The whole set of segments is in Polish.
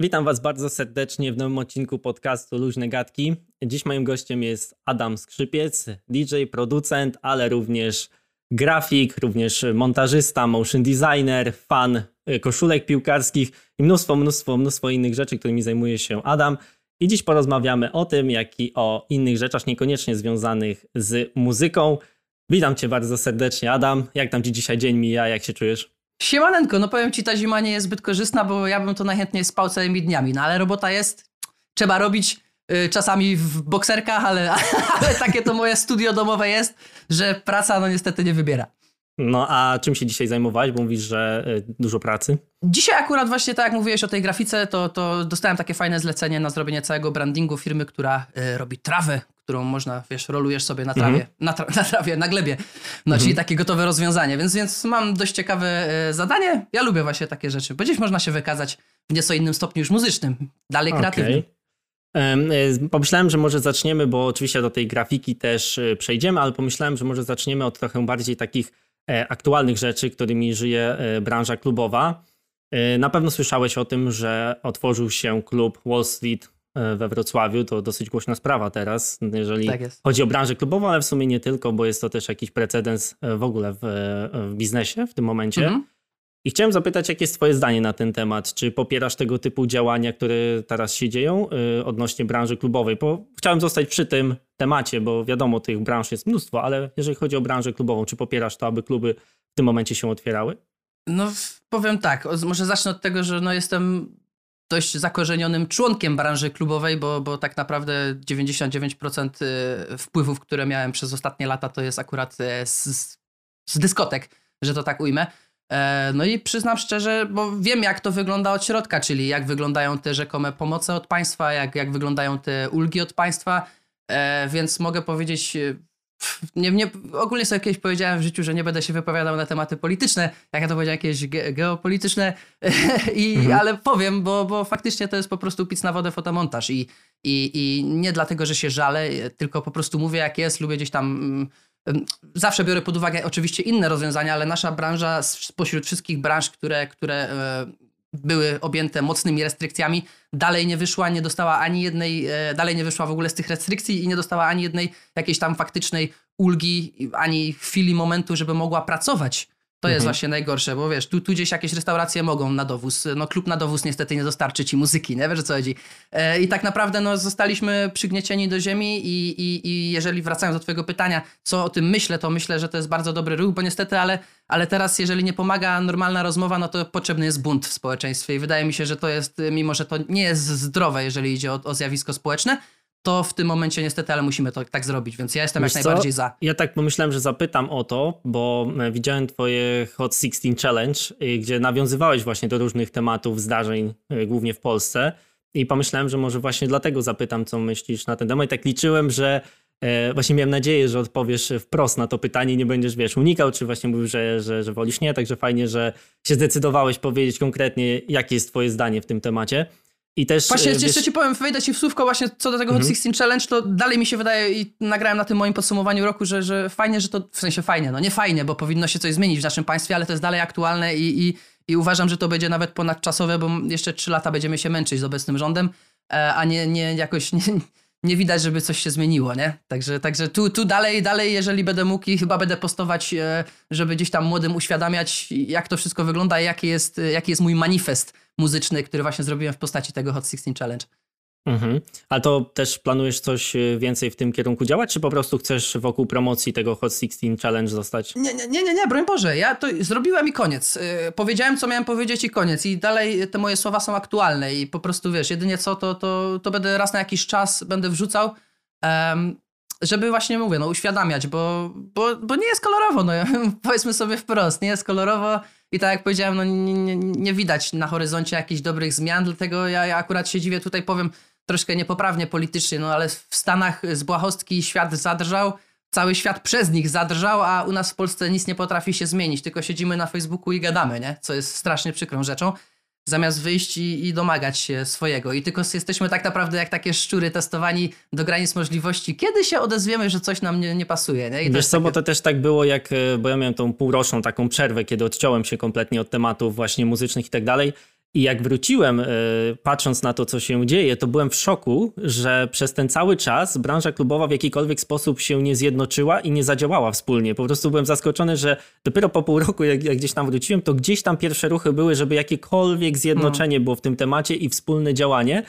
Witam Was bardzo serdecznie w nowym odcinku podcastu Luźne Gadki. Dziś moim gościem jest Adam Skrzypiec, DJ, producent, ale również grafik, również montażysta, motion designer, fan y, koszulek piłkarskich i mnóstwo, mnóstwo, mnóstwo innych rzeczy, którymi zajmuje się Adam. I dziś porozmawiamy o tym, jak i o innych rzeczach niekoniecznie związanych z muzyką. Witam Cię bardzo serdecznie, Adam. Jak tam Ci dzisiaj dzień mija? Jak się czujesz? Siemanenko, no powiem ci, ta zima nie jest zbyt korzystna, bo ja bym to najchętniej spał całymi dniami, no ale robota jest, trzeba robić y, czasami w bokserkach, ale, ale takie to moje studio domowe jest, że praca no niestety nie wybiera. No a czym się dzisiaj zajmowałeś? Bo mówisz, że y, dużo pracy. Dzisiaj akurat właśnie tak jak mówiłeś o tej grafice, to, to dostałem takie fajne zlecenie na zrobienie całego brandingu firmy, która y, robi trawę, którą można, wiesz, rolujesz sobie na trawie, Mhm. na, tra na trawie, na glebie. No, czyli takie gotowe rozwiązanie, więc, więc mam dość ciekawe y, zadanie. Ja lubię właśnie takie rzeczy, bo gdzieś można się wykazać w nieco innym stopniu już muzycznym, dalej kreatywnym. Okej. Em, y, Pomyślałem, że może zaczniemy, bo oczywiście do tej grafiki też y, przejdziemy, ale pomyślałem, że może zaczniemy od trochę bardziej takich e, aktualnych rzeczy, którymi żyje e, branża klubowa. E, Na pewno słyszałeś o tym, że otworzył się klub Wall Street e, we Wrocławiu. To dosyć głośna sprawa teraz, jeżeli Tak chodzi o branżę klubową, ale w sumie nie tylko, bo jest to też jakiś precedens e, w ogóle w, w biznesie w tym momencie. Mhm. I chciałem zapytać, jakie jest Twoje zdanie na ten temat? Czy popierasz tego typu działania, które teraz się dzieją odnośnie branży klubowej? Bo chciałem zostać przy tym temacie, bo wiadomo, tych branż jest mnóstwo, ale jeżeli chodzi o branżę klubową, czy popierasz to, aby kluby w tym momencie się otwierały? No powiem tak, może zacznę od tego, że no jestem dość zakorzenionym członkiem branży klubowej, bo, bo tak naprawdę 99% y, wpływów, które miałem przez ostatnie lata, to jest akurat e, z, z- dyskotek, że to tak ujmę. E, No i przyznam szczerze, bo wiem jak to wygląda od środka, czyli jak wyglądają te rzekome pomoce od państwa, jak, jak wyglądają te ulgi od państwa, e, więc mogę powiedzieć, pff, nie, nie, ogólnie sobie kiedyś powiedziałem w życiu, że nie będę się wypowiadał na tematy polityczne, jak ja to powiedziałem, jakieś ge geopolityczne, i, Mhm. ale powiem, bo, bo faktycznie to jest po prostu pic na wodę fotomontaż i, i, i nie dlatego, że się żalę, tylko po prostu mówię jak jest, lubię gdzieś tam... mm, mm, Zawsze biorę pod uwagę oczywiście inne rozwiązania, ale nasza branża spośród wszystkich branż, które, które e, były objęte mocnymi restrykcjami, dalej nie wyszła, nie dostała ani jednej, e, dalej nie wyszła w ogóle z tych restrykcji i nie dostała ani jednej jakiejś tam faktycznej ulgi, ani chwili, momentu, żeby mogła pracować. To jest Mhm. właśnie najgorsze, bo wiesz, tu, tu gdzieś jakieś restauracje mogą na dowóz. No klub na dowóz niestety nie dostarczy ci muzyki, nie wiesz o co chodzi. E, I tak naprawdę no, zostaliśmy przygniecieni do ziemi i, i, i jeżeli wracając do twojego pytania, co o tym myślę, to myślę, że to jest bardzo dobry ruch, bo niestety, ale, ale teraz jeżeli nie pomaga normalna rozmowa, no to potrzebny jest bunt w społeczeństwie i wydaje mi się, że to jest, mimo że to nie jest zdrowe, jeżeli idzie o, o zjawisko społeczne, to w tym momencie niestety, ale musimy to tak zrobić, więc ja jestem Wiesz jak co? najbardziej za. Ja tak pomyślałem, że zapytam o to, bo e, widziałem Twoje Hot 16 Challenge, y, gdzie nawiązywałeś właśnie do różnych tematów, zdarzeń, y, głównie w Polsce. I pomyślałem, że może właśnie dlatego zapytam, co myślisz na ten temat. I tak liczyłem, że e, właśnie miałem nadzieję, że odpowiesz wprost na to pytanie nie będziesz, wiesz, unikał, czy właśnie mówił, że, że, że wolisz nie. Także fajnie, że się zdecydowałeś powiedzieć konkretnie, jakie jest Twoje zdanie w tym temacie. I też Właśnie e, jeszcze, wiesz, jeszcze ci powiem, wejdę ci w słówko właśnie co do tego Hot Mhm. 16 Challenge, to dalej mi się wydaje i nagrałem na tym moim podsumowaniu roku, że, że fajnie, że to, w sensie fajnie, no nie fajnie, bo powinno się coś zmienić w naszym państwie, ale to jest dalej aktualne i, i, i uważam, że to będzie nawet ponadczasowe, bo jeszcze trzy lata będziemy się męczyć z obecnym rządem, e, a nie, nie jakoś nie, nie widać, żeby coś się zmieniło, nie? Także, także tu, tu dalej, dalej, jeżeli będę mógł i chyba będę postować, e, żeby gdzieś tam młodym uświadamiać, jak to wszystko wygląda i jaki jest, jaki jest mój manifest muzyczny, który właśnie zrobiłem w postaci tego Hot 16 Challenge. Mhm. A to też planujesz coś y, więcej w tym kierunku działać, czy po prostu chcesz wokół promocji tego Hot 16 Challenge zostać? Nie, nie, nie, nie, nie, broń Boże, ja to zrobiłem i koniec. Yy, powiedziałem, co miałem powiedzieć i koniec. I dalej te moje słowa są aktualne i po prostu, wiesz, jedynie co, to, to, to będę raz na jakiś czas będę wrzucał, em, żeby właśnie, mówię, no uświadamiać, bo, bo, bo nie jest kolorowo, no powiedzmy sobie wprost, nie jest kolorowo i tak jak powiedziałem, no nie, nie, nie widać na horyzoncie jakichś dobrych zmian, dlatego ja, ja akurat się dziwię, tutaj powiem troszkę niepoprawnie politycznie, no ale w Stanach z błahostki świat zadrżał, cały świat przez nich zadrżał, a u nas w Polsce nic nie potrafi się zmienić, tylko siedzimy na Facebooku i gadamy, nie? Co jest strasznie przykrą rzeczą. Zamiast wyjść i, i domagać się swojego. I tylko jesteśmy tak naprawdę jak takie szczury testowani do granic możliwości. Kiedy się odezwiemy, że coś nam nie, nie pasuje, nie? I Wiesz co, takie- bo to też tak było, jak, e, bo ja miałem tą półroczną taką przerwę, kiedy odciąłem się kompletnie od tematów właśnie muzycznych i tak dalej. I jak wróciłem, y, patrząc na to, co się dzieje, to byłem w szoku, że przez ten cały czas branża klubowa w jakikolwiek sposób się nie zjednoczyła i nie zadziałała wspólnie. Po prostu byłem zaskoczony, że dopiero po pół roku, jak, jak gdzieś tam wróciłem, to gdzieś tam pierwsze ruchy były, żeby jakiekolwiek zjednoczenie no. było w tym temacie i wspólne działanie.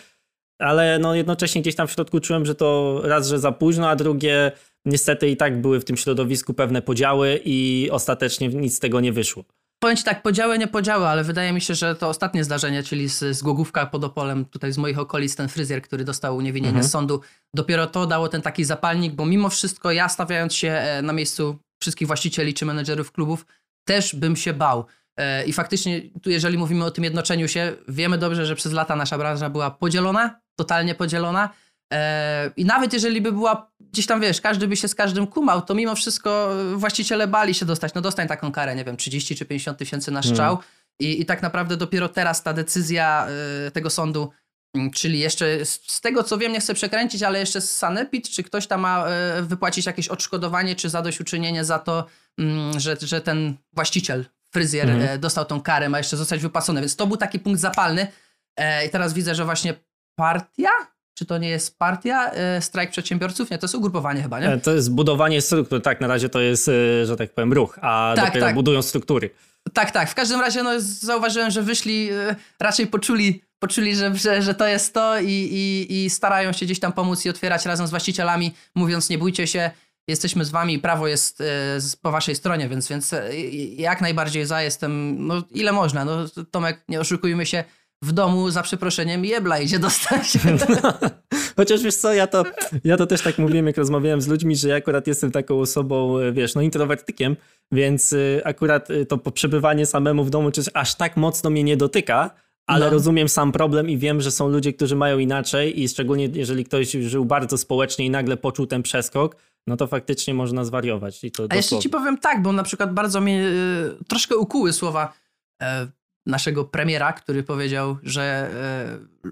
Ale no jednocześnie gdzieś tam w środku czułem, że to raz, że za późno, a drugie niestety i tak były w tym środowisku pewne podziały i ostatecznie nic z tego nie wyszło. Powiem ci tak, podziały, nie podziały, ale wydaje mi się, że to ostatnie zdarzenie, czyli z, z Głogówka pod Opolem, tutaj z moich okolic, ten fryzjer, który dostał uniewinnienie mhm. z sądu, dopiero to dało ten taki zapalnik, bo mimo wszystko ja stawiając się e, na miejscu wszystkich właścicieli czy menedżerów klubów, też bym się bał. E, I faktycznie tu jeżeli mówimy o tym jednoczeniu się, wiemy dobrze, że przez lata nasza branża była podzielona, totalnie podzielona, I nawet jeżeli by była gdzieś tam, wiesz, każdy by się z każdym kumał, to mimo wszystko właściciele bali się dostać, no dostań taką karę, nie wiem, 30 czy 50 tysięcy na strzał. Mm. I, I tak naprawdę dopiero teraz ta decyzja y, tego sądu, y, czyli jeszcze z, z, tego co wiem, nie chcę przekręcić, ale jeszcze z Sanepid, czy ktoś tam ma y, wypłacić jakieś odszkodowanie, czy zadośćuczynienie za to, mm, że, że ten właściciel, fryzjer mm. dostał tą karę, ma jeszcze zostać wypłacony. Więc to był taki punkt zapalny. E, I teraz widzę, że właśnie partia czy to nie jest partia, e, strajk przedsiębiorców? Nie, to jest ugrupowanie chyba, nie? E, to jest budowanie struktur, tak, na razie to jest, e, że tak powiem, ruch, a tak, dopiero tak. budują struktury. Tak, tak. W każdym razie no, zauważyłem, że wyszli, raczej poczuli, poczuli że, że, że to jest to i, i, i starają się gdzieś tam pomóc i otwierać razem z właścicielami, mówiąc nie bójcie się, jesteśmy z wami, prawo jest po waszej stronie, więc, więc jak najbardziej za jestem, no ile można, no Tomek, nie oszukujmy się, w domu za przeproszeniem jebla idzie dostać. Chociaż wiesz co, ja to, ja to też tak mówiłem, jak rozmawiałem z ludźmi, że ja akurat jestem taką osobą, wiesz, no introwertykiem, więc y, akurat y, to przebywanie samemu w domu czy aż tak mocno mnie nie dotyka, ale no. rozumiem sam problem i wiem, że są ludzie, którzy mają inaczej i szczególnie jeżeli ktoś żył bardzo społecznie i nagle poczuł ten przeskok, no to faktycznie można zwariować. I to A jeszcze ci powiem tak, bo na przykład bardzo mnie y, troszkę ukuły słowa e, naszego premiera, który powiedział, że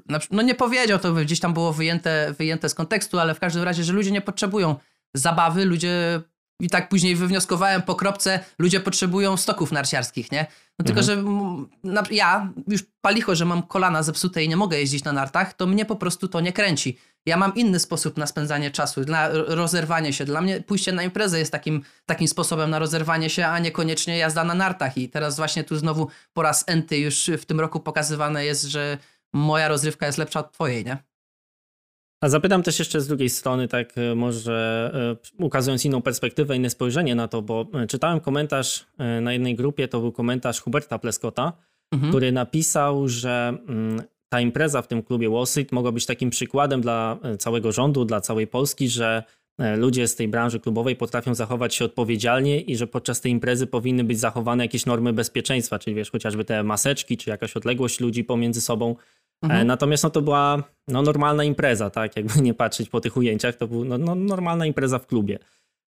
e, no nie powiedział, to gdzieś tam było wyjęte, wyjęte z kontekstu, ale w każdym razie, że ludzie nie potrzebują zabawy, ludzie i tak później wywnioskowałem po kropce, ludzie potrzebują stoków narciarskich, nie? No tylko, mhm. że ja już palicho, że mam kolana zepsute i nie mogę jeździć na nartach, to mnie po prostu to nie kręci. Ja mam inny sposób na spędzanie czasu, na rozerwanie się. Dla mnie pójście na imprezę jest takim, takim sposobem na rozerwanie się, a niekoniecznie jazda na nartach. I teraz właśnie tu znowu po raz enty już w tym roku pokazywane jest, że moja rozrywka jest lepsza od twojej, nie? A zapytam też jeszcze z drugiej strony, tak e, może e, ukazując inną perspektywę, inne spojrzenie na to, bo e, czytałem komentarz na jednej grupie, to był komentarz Huberta Pleskota, mhm. który napisał, że mm, ta impreza w tym klubie Wall Street mogła być takim przykładem dla całego rządu, dla całej Polski, że ludzie z tej branży klubowej potrafią zachować się odpowiedzialnie i że podczas tej imprezy powinny być zachowane jakieś normy bezpieczeństwa, czyli wiesz, chociażby te maseczki, czy jakaś odległość ludzi pomiędzy sobą. Mhm. E, natomiast no, to była no, normalna impreza, tak? Jakby nie patrzeć po tych ujęciach, to była no, no, normalna impreza w klubie.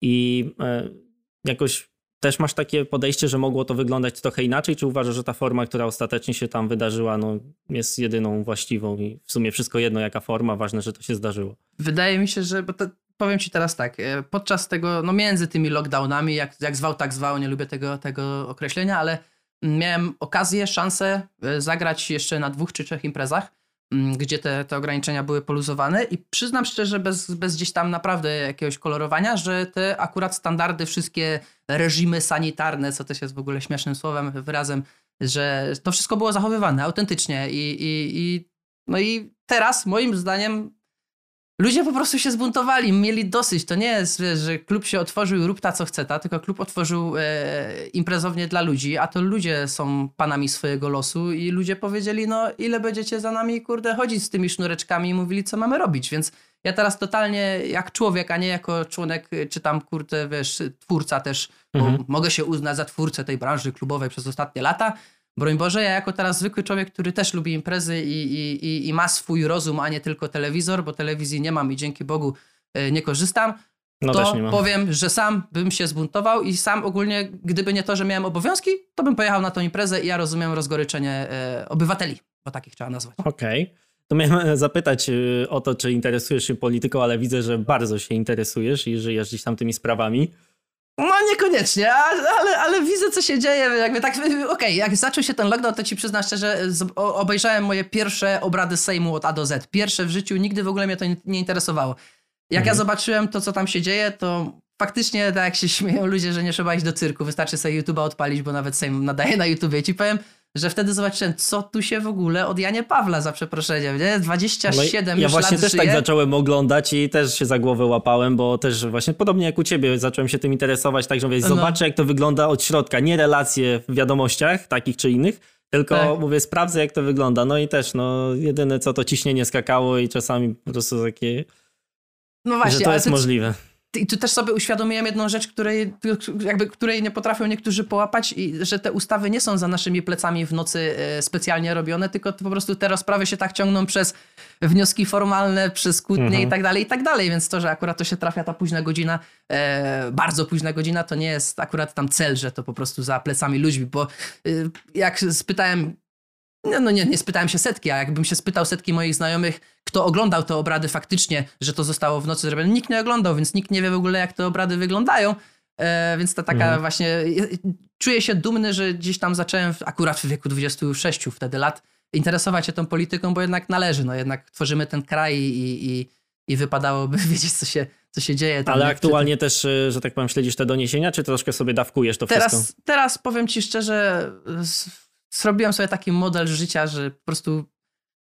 I e, jakoś też masz takie podejście, że mogło to wyglądać trochę inaczej, czy uważasz, że ta forma, która ostatecznie się tam wydarzyła, no, jest jedyną właściwą i w sumie wszystko jedno jaka forma, ważne, że to się zdarzyło? Wydaje mi się, że bo to, powiem ci teraz tak, e, podczas tego, no między tymi lockdownami, jak, jak zwał, tak zwał, nie lubię tego, tego określenia, ale miałem okazję, szansę e, zagrać jeszcze na dwóch czy trzech imprezach, mm, gdzie te, te ograniczenia były poluzowane i przyznam szczerze, bez, bez gdzieś tam naprawdę jakiegoś kolorowania, że te akurat standardy, wszystkie reżimy sanitarne, co też jest w ogóle śmiesznym słowem, wyrazem, że to wszystko było zachowywane autentycznie i, i, i no i teraz moim zdaniem Ludzie po prostu się zbuntowali, mieli dosyć. To nie jest, wiesz, że klub się otworzył i rób ta co chce, ta, tylko klub otworzył e, imprezownię dla ludzi, a to ludzie są panami swojego losu i ludzie powiedzieli, no ile będziecie za nami, kurde, chodzić z tymi sznureczkami i mówili, co mamy robić, więc ja teraz totalnie jak człowiek, a nie jako członek, czy tam, kurde, wiesz, twórca też, mhm. mogę się uznać za twórcę tej branży klubowej przez ostatnie lata, Broń Boże, ja jako teraz zwykły człowiek, który też lubi imprezy i, i, i, ma swój rozum, a nie tylko telewizor, bo telewizji nie mam i dzięki Bogu e, nie korzystam, no to powiem, że sam bym się zbuntował i sam ogólnie, gdyby nie to, że miałem obowiązki, to bym pojechał na tą imprezę i ja rozumiem rozgoryczenie e, obywateli, bo takich trzeba nazwać. Okej. Okay. To miałem zapytać e, o to, czy interesujesz się polityką, ale widzę, że bardzo się interesujesz i żyjesz gdzieś tam tymi sprawami. No niekoniecznie, ale, ale widzę co się dzieje, jakby tak, okej, okay, jak zaczął się ten lockdown, to ci przyznam szczerze, obejrzałem moje pierwsze obrady Sejmu od A do Z. Pierwsze w życiu, nigdy w ogóle mnie to nie interesowało. Jak mhm. ja zobaczyłem to, co tam się dzieje, to faktycznie tak jak się śmieją ludzie, że nie trzeba iść do cyrku, wystarczy sobie YouTube'a odpalić, bo nawet Sejm nadaje na YouTubie. I ci powiem, że wtedy zobaczyłem, co tu się w ogóle od Janie Pawla za przeproszeniem, nie? 27 no Ja właśnie też żyje. tak zacząłem oglądać i też się za głowę łapałem, bo też właśnie podobnie jak u ciebie zacząłem się tym interesować, tak że mówię, no. zobaczę jak to wygląda od środka, nie relacje w wiadomościach takich czy innych, tylko tak. mówię, sprawdzę jak to wygląda. No i też, no jedyne co to ciśnienie skakało i czasami po prostu takie, no właśnie, że to jest ty... możliwe. I tu też sobie uświadomiłem jedną rzecz, której, jakby, której nie potrafią niektórzy połapać, i że te ustawy nie są za naszymi plecami w nocy e, specjalnie robione, tylko po prostu te rozprawy się tak ciągną przez wnioski formalne, przez kłótnie mhm. i tak dalej, i tak dalej. Więc to, że akurat to się trafia ta późna godzina, e, bardzo późna godzina, to nie jest akurat tam cel, że to po prostu za plecami ludźmi, bo e, jak spytałem no, no nie, nie spytałem się setki, a jakbym się spytał setki moich znajomych, kto oglądał te obrady faktycznie, że to zostało w nocy zrobione, nikt nie oglądał, więc nikt nie wie w ogóle, jak te obrady wyglądają. E, więc to taka mhm. właśnie. Czuję się dumny, że gdzieś tam zacząłem w, akurat w wieku 26 wtedy lat interesować się tą polityką, bo jednak należy. No jednak tworzymy ten kraj i, i, i wypadałoby wiedzieć, co się, co się dzieje. Ale aktualnie też, e, że tak powiem, śledzisz te doniesienia, czy troszkę sobie dawkujesz to teraz, wszystko? Teraz powiem ci szczerze, zrobiłem sobie taki model życia, że po prostu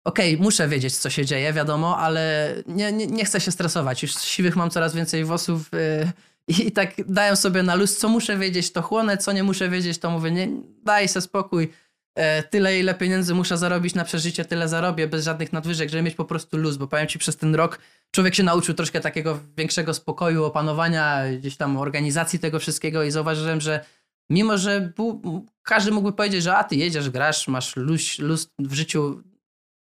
okej, okay, muszę wiedzieć, co się dzieje, wiadomo, ale nie, nie, nie chcę się stresować. Już siwych mam coraz więcej włosów yy, i tak daję sobie na luz, co muszę wiedzieć, to chłonę, co nie muszę wiedzieć, to mówię, nie, daj sobie spokój. Yy, tyle, ile pieniędzy muszę zarobić na przeżycie, tyle zarobię, bez żadnych nadwyżek, żeby mieć po prostu luz, bo powiem ci, przez ten rok człowiek się nauczył troszkę takiego większego spokoju, opanowania, gdzieś tam organizacji tego wszystkiego i zauważyłem, że Mimo, że każdy mógłby powiedzieć, że a ty jedziesz, grasz, masz luz, luz w życiu.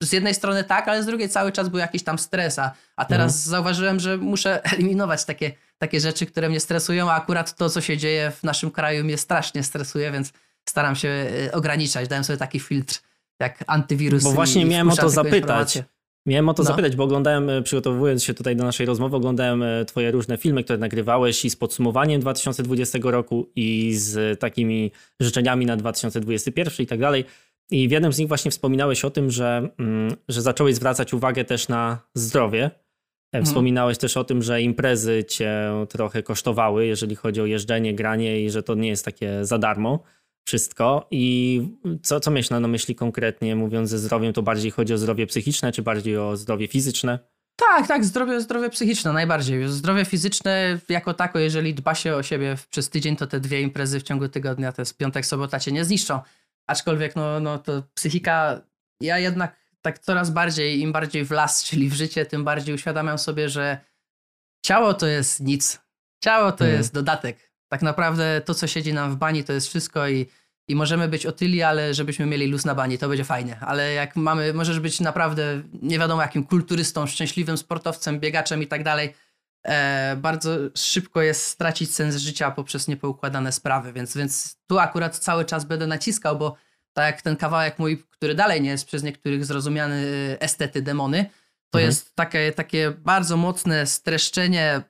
Z jednej strony tak, ale z drugiej cały czas był jakiś tam stres, a, a teraz mhm. zauważyłem, że muszę eliminować takie, takie rzeczy, które mnie stresują, a akurat to, co się dzieje w naszym kraju mnie strasznie stresuje, więc staram się e, ograniczać. Dałem sobie taki filtr jak antywirus. Bo właśnie miałem o to zapytać. Miałem o to no. zapytać, bo oglądałem, e, przygotowując się tutaj do naszej rozmowy, oglądałem e, twoje różne filmy, które nagrywałeś i z podsumowaniem 2020 roku i z takimi życzeniami na 2021 i tak dalej. I w jednym z nich właśnie wspominałeś o tym, że, mm, że zacząłeś zwracać uwagę też na zdrowie. E, mhm. Wspominałeś też o tym, że imprezy cię trochę kosztowały, jeżeli chodzi o jeżdżenie, granie i że to nie jest takie za darmo wszystko. I co, co myślę na myśli konkretnie, mówiąc ze zdrowiem, to bardziej chodzi o zdrowie psychiczne, czy bardziej o zdrowie fizyczne? Tak, tak, zdrowie, zdrowie psychiczne najbardziej. Zdrowie fizyczne jako tako, jeżeli dba się o siebie przez tydzień, to te dwie imprezy w ciągu tygodnia, to jest piątek, sobota cię nie zniszczą. Aczkolwiek no, no to psychika, ja jednak tak coraz bardziej, im bardziej w las, czyli w życie, tym bardziej uświadamiam sobie, że ciało to jest nic. Ciało to hmm. jest dodatek tak naprawdę to, co siedzi nam w bani, to jest wszystko i, i możemy być otyli, ale żebyśmy mieli luz na bani, to będzie fajnie. Ale jak mamy, możesz być naprawdę nie wiadomo jakim kulturystą, szczęśliwym sportowcem, biegaczem i tak dalej, e, bardzo szybko jest stracić sens życia poprzez niepoukładane sprawy, więc, więc tu akurat cały czas będę naciskał, bo tak jak ten kawałek mój, który dalej nie jest przez niektórych zrozumiany e, estety demony, to mhm. jest takie, takie bardzo mocne streszczenie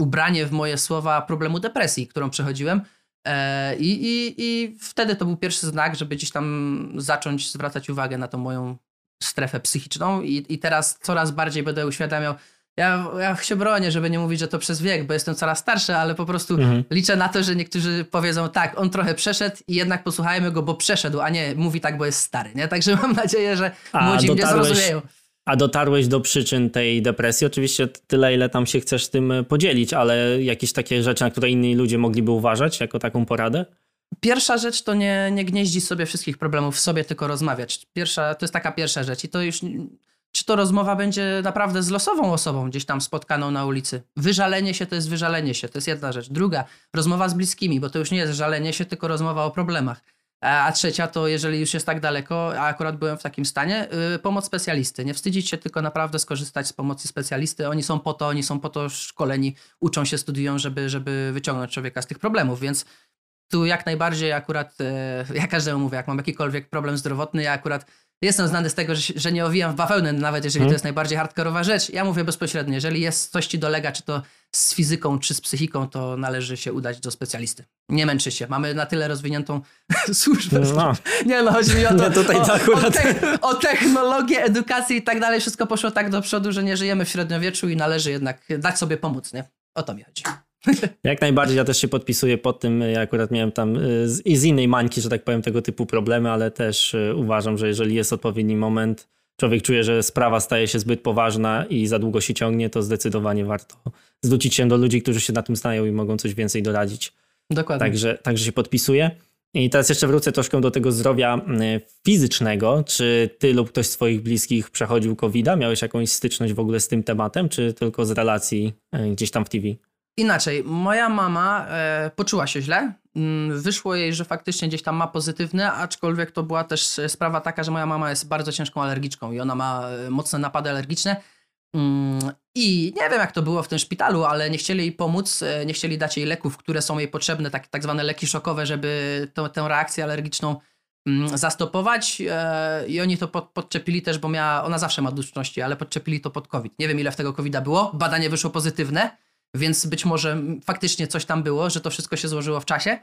ubranie w moje słowa problemu depresji, którą przechodziłem. E, I, i, I wtedy to był pierwszy znak, żeby gdzieś tam zacząć zwracać uwagę na tą moją strefę psychiczną i, i teraz coraz bardziej będę uświadamiał, ja, ja się bronię, żeby nie mówić, że to przez wiek, bo jestem coraz starszy, ale po prostu mhm. liczę na to, że niektórzy powiedzą tak, on trochę przeszedł i jednak posłuchajmy go, bo przeszedł, a nie mówi tak, bo jest stary. Nie? Także mam nadzieję, że a, młodzi mnie zrozumieją. A dotarłeś do przyczyn tej depresji? Oczywiście tyle, ile tam się chcesz tym e, podzielić, ale jakieś takie rzeczy, na które inni ludzie mogliby uważać jako taką poradę? Pierwsza rzecz to nie, nie gnieździć sobie wszystkich problemów w sobie, tylko rozmawiać. Pierwsza, to jest taka pierwsza rzecz i to już, czy to rozmowa będzie naprawdę z losową osobą gdzieś tam spotkaną na ulicy. Wyżalenie się to jest wyżalenie się, to jest jedna rzecz. Druga, rozmowa z bliskimi, bo to już nie jest żalenie się, tylko rozmowa o problemach. A trzecia to, jeżeli już jest tak daleko, a akurat byłem w takim stanie, yy, pomoc specjalisty. Nie wstydzić się, tylko naprawdę skorzystać z pomocy specjalisty. Oni są po to, oni są po to szkoleni, uczą się, studiują, żeby, żeby wyciągnąć człowieka z tych problemów, więc tu jak najbardziej akurat, yy, ja każdemu mówię, jak mam jakikolwiek problem zdrowotny, ja akurat jestem znany z tego, że, że nie owijam w bawełnę, nawet jeżeli hmm. to jest najbardziej hardkorowa rzecz. Ja mówię bezpośrednio, jeżeli jest coś ci dolega, czy to z fizyką czy z psychiką, to należy się udać do specjalisty. Nie męczy się. Mamy na tyle rozwiniętą służbę. No. Nie no, chodzi mi o to, tutaj o, o, te, o technologię, edukację i tak dalej. Wszystko poszło tak do przodu, że nie żyjemy w średniowieczu i należy jednak dać sobie pomóc, nie? O to mi chodzi. Jak najbardziej, ja też się podpisuję pod tym. Ja akurat miałem tam y, z, i z innej mańki, że tak powiem, tego typu problemy, ale też y, uważam, że jeżeli jest odpowiedni moment, człowiek czuje, że sprawa staje się zbyt poważna i za długo się ciągnie, to zdecydowanie warto zwrócić się do ludzi, którzy się na tym znają i mogą coś więcej doradzić. Dokładnie. Także, także się podpisuję. I teraz jeszcze wrócę troszkę do tego zdrowia y, fizycznego. Czy ty lub ktoś z twoich bliskich przechodził COVID-a? Miałeś jakąś styczność w ogóle z tym tematem, czy tylko z relacji y, gdzieś tam w TV? Inaczej, moja mama e, poczuła się źle. Mm, Wyszło jej, że faktycznie gdzieś tam ma pozytywne, aczkolwiek to była też e, sprawa taka, że moja mama jest bardzo ciężką alergiczką i ona ma e, mocne napady alergiczne. Mm, I nie wiem, jak to było w tym szpitalu, ale nie chcieli jej pomóc, e, nie chcieli dać jej leków, które są jej potrzebne, tak, tak zwane leki szokowe, żeby to, tę reakcję alergiczną mm, zastopować. I oni to pod, podczepili też, bo miała, ona zawsze ma duszności, ale podczepili to pod COVID. Nie wiem, ile w tego COVID-a było. Badanie wyszło pozytywne. Więc być może faktycznie coś tam było, że to wszystko się złożyło w czasie.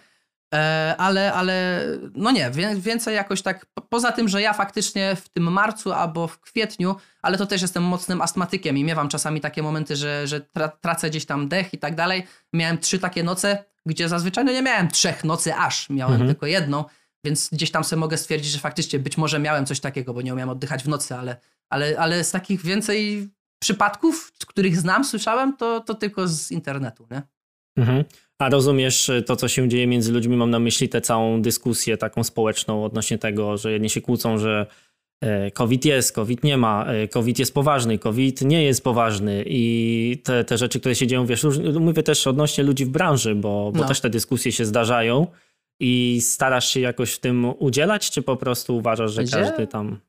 E, ale, ale no nie, więcej jakoś tak, po- poza tym, że ja faktycznie w tym marcu albo w kwietniu, ale to też jestem mocnym astmatykiem i miewam czasami takie momenty, że, że tra tracę gdzieś tam dech i tak dalej. Miałem trzy takie noce, gdzie zazwyczaj no nie miałem trzech nocy aż, miałem Mhm. tylko jedną, więc gdzieś tam sobie mogę stwierdzić, że faktycznie być może miałem coś takiego, bo nie umiałem oddychać w nocy, ale, ale, ale z takich więcej przypadków, z których znam, słyszałem, to, to tylko z internetu, nie? Mhm. A rozumiesz y, to, co się dzieje między ludźmi? Mam na myśli tę całą dyskusję taką społeczną odnośnie tego, że jedni się kłócą, że e, COVID jest, COVID nie ma, e, COVID jest poważny, COVID nie jest poważny i te, te rzeczy, które się dzieją, wiesz, mówię też odnośnie ludzi w branży, bo, bo No. też te dyskusje się zdarzają i starasz się jakoś w tym udzielać, czy po prostu uważasz, że Gdzie? każdy tam...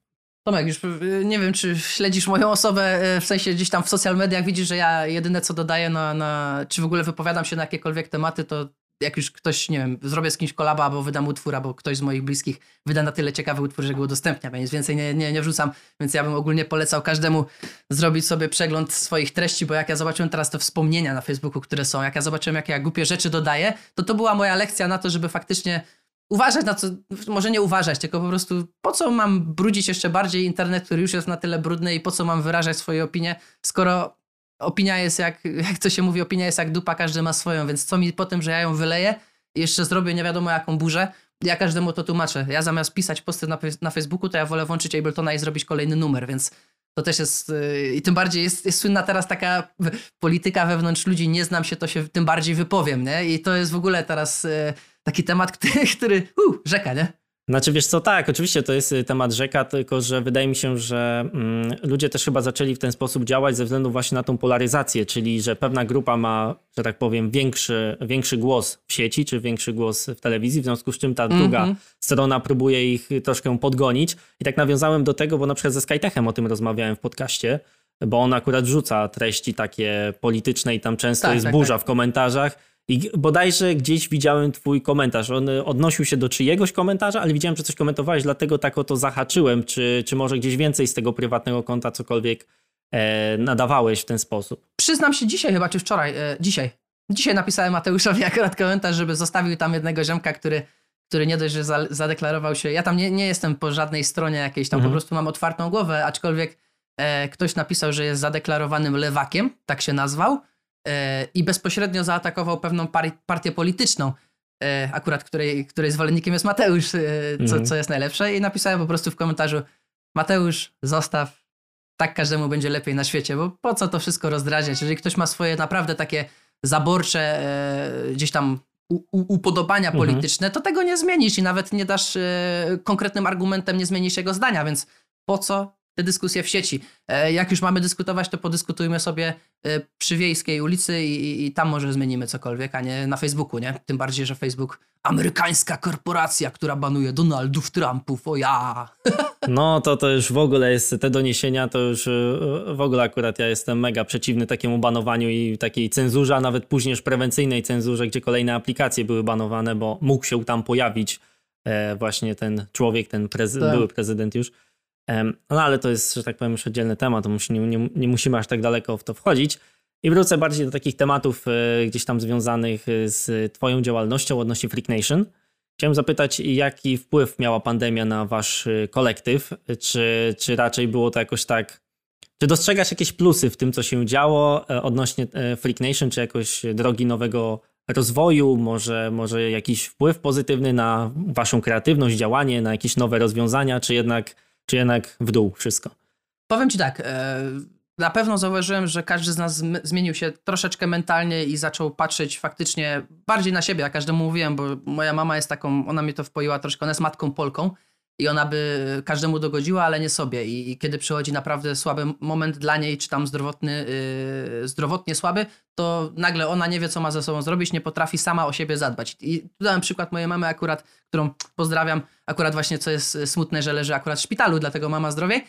Tomek, już y, nie wiem, czy śledzisz moją osobę, y, w sensie gdzieś tam w social mediach widzisz, że ja jedyne co dodaję na, na czy w ogóle wypowiadam się na jakiekolwiek tematy, to jak już ktoś, nie wiem, zrobię z kimś kolaba, albo wydam utwór, albo ktoś z moich bliskich wyda na tyle ciekawy utwór, że go udostępnia, więc więcej nie, nie, nie wrzucam, więc ja bym ogólnie polecał każdemu zrobić sobie przegląd swoich treści, bo jak ja zobaczyłem teraz te wspomnienia na Facebooku, które są, jak ja zobaczyłem, jakie ja głupie rzeczy dodaję, to to była moja lekcja na to, żeby faktycznie uważać na co, może nie uważać, tylko po prostu po co mam brudzić jeszcze bardziej internet, który już jest na tyle brudny i po co mam wyrażać swoje opinie, skoro opinia jest jak, jak to się mówi, opinia jest jak dupa, każdy ma swoją, więc co mi po tym, że ja ją wyleję jeszcze zrobię nie wiadomo jaką burzę, ja każdemu to tłumaczę. Ja zamiast pisać posty na, na Facebooku, to ja wolę włączyć Abletona i zrobić kolejny numer, więc to też jest, yy, i tym bardziej jest, jest słynna teraz taka polityka wewnątrz ludzi, nie znam się, to się tym bardziej wypowiem, nie? I to jest w ogóle teraz yy, taki temat, który, który uh, rzeka, nie? Znaczy wiesz co, tak, oczywiście to jest y, temat rzeka, tylko że wydaje mi się, że mm, ludzie też chyba zaczęli w ten sposób działać ze względu właśnie na tą polaryzację, czyli że pewna grupa ma, że tak powiem, większy, większy głos w sieci, czy większy głos w telewizji, w związku z czym ta druga Mhm. strona próbuje ich troszkę podgonić. I tak nawiązałem do tego, bo na przykład ze Skytechem o tym rozmawiałem w podcaście, bo on akurat rzuca treści takie polityczne i tam często Tak, jest tak, burza tak. w komentarzach. I bodajże gdzieś widziałem twój komentarz. On y, odnosił się do czyjegoś komentarza, ale widziałem, że coś komentowałeś, dlatego tak o to zahaczyłem. Czy, czy może gdzieś więcej z tego prywatnego konta cokolwiek e, nadawałeś w ten sposób? Przyznam się dzisiaj chyba, czy wczoraj, e, dzisiaj. Dzisiaj napisałem Mateuszowi akurat komentarz, żeby zostawił tam jednego ziomka, który, który nie dość, że za, zadeklarował się. Ja tam nie, nie jestem po żadnej stronie jakiejś, tam Mhm. po prostu mam otwartą głowę, aczkolwiek e, ktoś napisał, że jest zadeklarowanym lewakiem, tak się nazwał, i bezpośrednio zaatakował pewną partię polityczną, e, akurat której, której zwolennikiem jest Mateusz, e, co, Mhm. co jest najlepsze. I napisałem po prostu w komentarzu: Mateusz, zostaw, tak każdemu będzie lepiej na świecie, bo po co to wszystko rozdrażniać? Jeżeli ktoś ma swoje naprawdę takie zaborcze e, gdzieś tam u, u, upodobania Mhm. polityczne, to tego nie zmienisz i nawet nie dasz konkretnym argumentem, nie zmienisz jego zdania, więc po co te dyskusje w sieci? E, jak już mamy dyskutować, to podyskutujmy sobie e, przy Wiejskiej ulicy i, i, tam może zmienimy cokolwiek, a nie na Facebooku, nie? Tym bardziej, że Facebook, amerykańska korporacja, która banuje Donaldów, Trumpów, o ja! No to to już w ogóle jest, te doniesienia to już y, w ogóle akurat ja jestem mega przeciwny takiemu banowaniu i takiej cenzurze, a nawet później już prewencyjnej cenzurze, gdzie kolejne aplikacje były banowane, bo mógł się tam pojawić e, właśnie ten człowiek, ten prezy- Tak. były prezydent już. No ale to jest, że tak powiem, już oddzielny temat, to nie, nie, nie musimy aż tak daleko w to wchodzić. I wrócę bardziej do takich tematów e, gdzieś tam związanych z Twoją działalnością odnośnie Freak Nation. Chciałem zapytać, jaki wpływ miała pandemia na Wasz kolektyw? Czy, czy raczej było to jakoś tak. Czy dostrzegasz jakieś plusy w tym, co się działo odnośnie Freak Nation, czy jakoś drogi nowego rozwoju, może, może jakiś wpływ pozytywny na waszą kreatywność, działanie, na jakieś nowe rozwiązania, czy jednak, czy jednak w dół wszystko? Powiem ci tak, e, na pewno zauważyłem, że każdy z nas zmienił się troszeczkę mentalnie i zaczął patrzeć faktycznie bardziej na siebie. Ja każdemu mówiłem, bo moja mama jest taką, ona mnie to wpoiła troszkę, ona jest matką Polką i ona by każdemu dogodziła, ale nie sobie. I, i kiedy przychodzi naprawdę słaby moment dla niej, czy tam zdrowotny, yy, zdrowotnie słaby, to nagle ona nie wie, co ma ze sobą zrobić, nie potrafi sama o siebie zadbać. I tu dałem przykład mojej mamy akurat, którą pozdrawiam, akurat właśnie co jest smutne, że leży akurat w szpitalu, dlatego mama zdrowiej.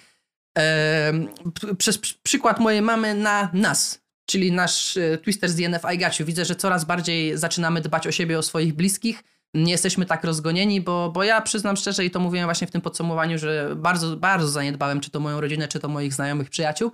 Yy, przez przykład mojej mamy na nas, czyli nasz yy, Twister z DNF I Widzę, że coraz bardziej zaczynamy dbać o siebie, o swoich bliskich, nie jesteśmy tak rozgonieni, bo, bo ja przyznam szczerze i to mówiłem właśnie w tym podsumowaniu, że bardzo, bardzo zaniedbałem czy to moją rodzinę, czy to moich znajomych, przyjaciół.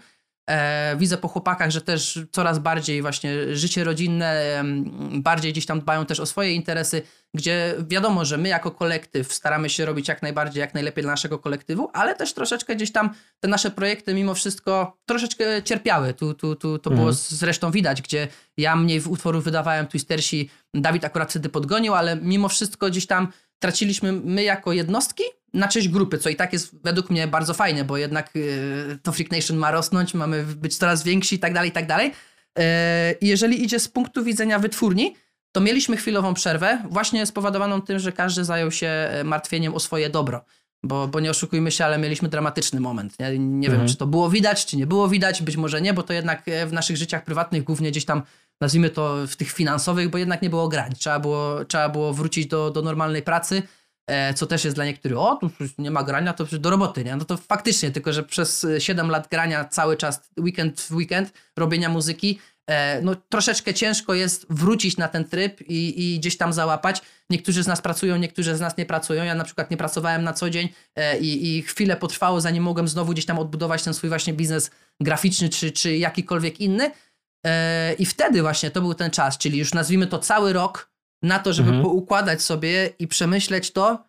E, widzę po chłopakach, że też coraz bardziej właśnie życie rodzinne, bardziej gdzieś tam dbają też o swoje interesy, gdzie wiadomo, że my jako kolektyw staramy się robić jak najbardziej, jak najlepiej dla naszego kolektywu, ale też troszeczkę gdzieś tam te nasze projekty mimo wszystko troszeczkę cierpiały. Tu, tu, tu to mhm. było zresztą widać, gdzie ja mniej utworów wydawałem, Twistersi, Dawid akurat wtedy podgonił, ale mimo wszystko gdzieś tam traciliśmy my jako jednostki na część grupy, co i tak jest według mnie bardzo fajne, bo jednak yy, to Freak Nation ma rosnąć, mamy być coraz więksi i tak dalej, i tak dalej. Yy, jeżeli idzie z punktu widzenia wytwórni, to mieliśmy chwilową przerwę, właśnie spowodowaną tym, że każdy zajął się e, martwieniem o swoje dobro. Bo, bo nie oszukujmy się, ale mieliśmy dramatyczny moment. Nie, nie mhm. wiem, czy to było widać, czy nie było widać, być może nie, bo to jednak e, w naszych życiach prywatnych, głównie gdzieś tam, nazwijmy to w tych finansowych, bo jednak nie było grań. Trzeba było, trzeba było wrócić do, do normalnej pracy, co też jest dla niektórych, o, tu nie ma grania, to do roboty, nie? No to faktycznie, tylko że przez 7 lat grania cały czas, weekend w weekend, robienia muzyki, E, no, troszeczkę ciężko jest wrócić na ten tryb i, i, gdzieś tam załapać. Niektórzy z nas pracują, niektórzy z nas nie pracują. Ja na przykład nie pracowałem na co dzień e, i, i chwilę potrwało, zanim mogłem znowu gdzieś tam odbudować ten swój właśnie biznes graficzny czy, czy jakikolwiek inny. E, I wtedy właśnie to był ten czas, czyli już nazwijmy to cały rok na to, żeby mhm. poukładać sobie i przemyśleć to,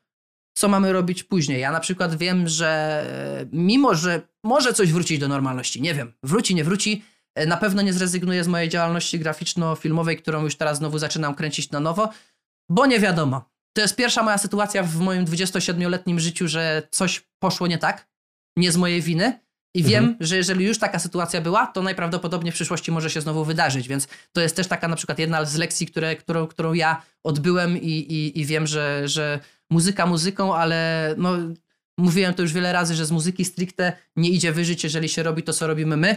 co mamy robić później. Ja na przykład wiem, że mimo, że może coś wrócić do normalności, nie wiem, wróci, nie wróci, E, na pewno nie zrezygnuję z mojej działalności graficzno-filmowej, którą już teraz znowu zaczynam kręcić na nowo, bo nie wiadomo. To jest pierwsza moja sytuacja w moim 27-letnim życiu, że coś poszło nie tak, nie z mojej winy. I mhm. wiem, że jeżeli już taka sytuacja była, to najprawdopodobniej w przyszłości może się znowu wydarzyć, więc to jest też taka na przykład jedna z lekcji, które, którą, którą ja odbyłem i, i, i wiem, że, że muzyka muzyką, ale no, mówiłem to już wiele razy, że z muzyki stricte nie idzie wyżyć, jeżeli się robi to, co robimy my.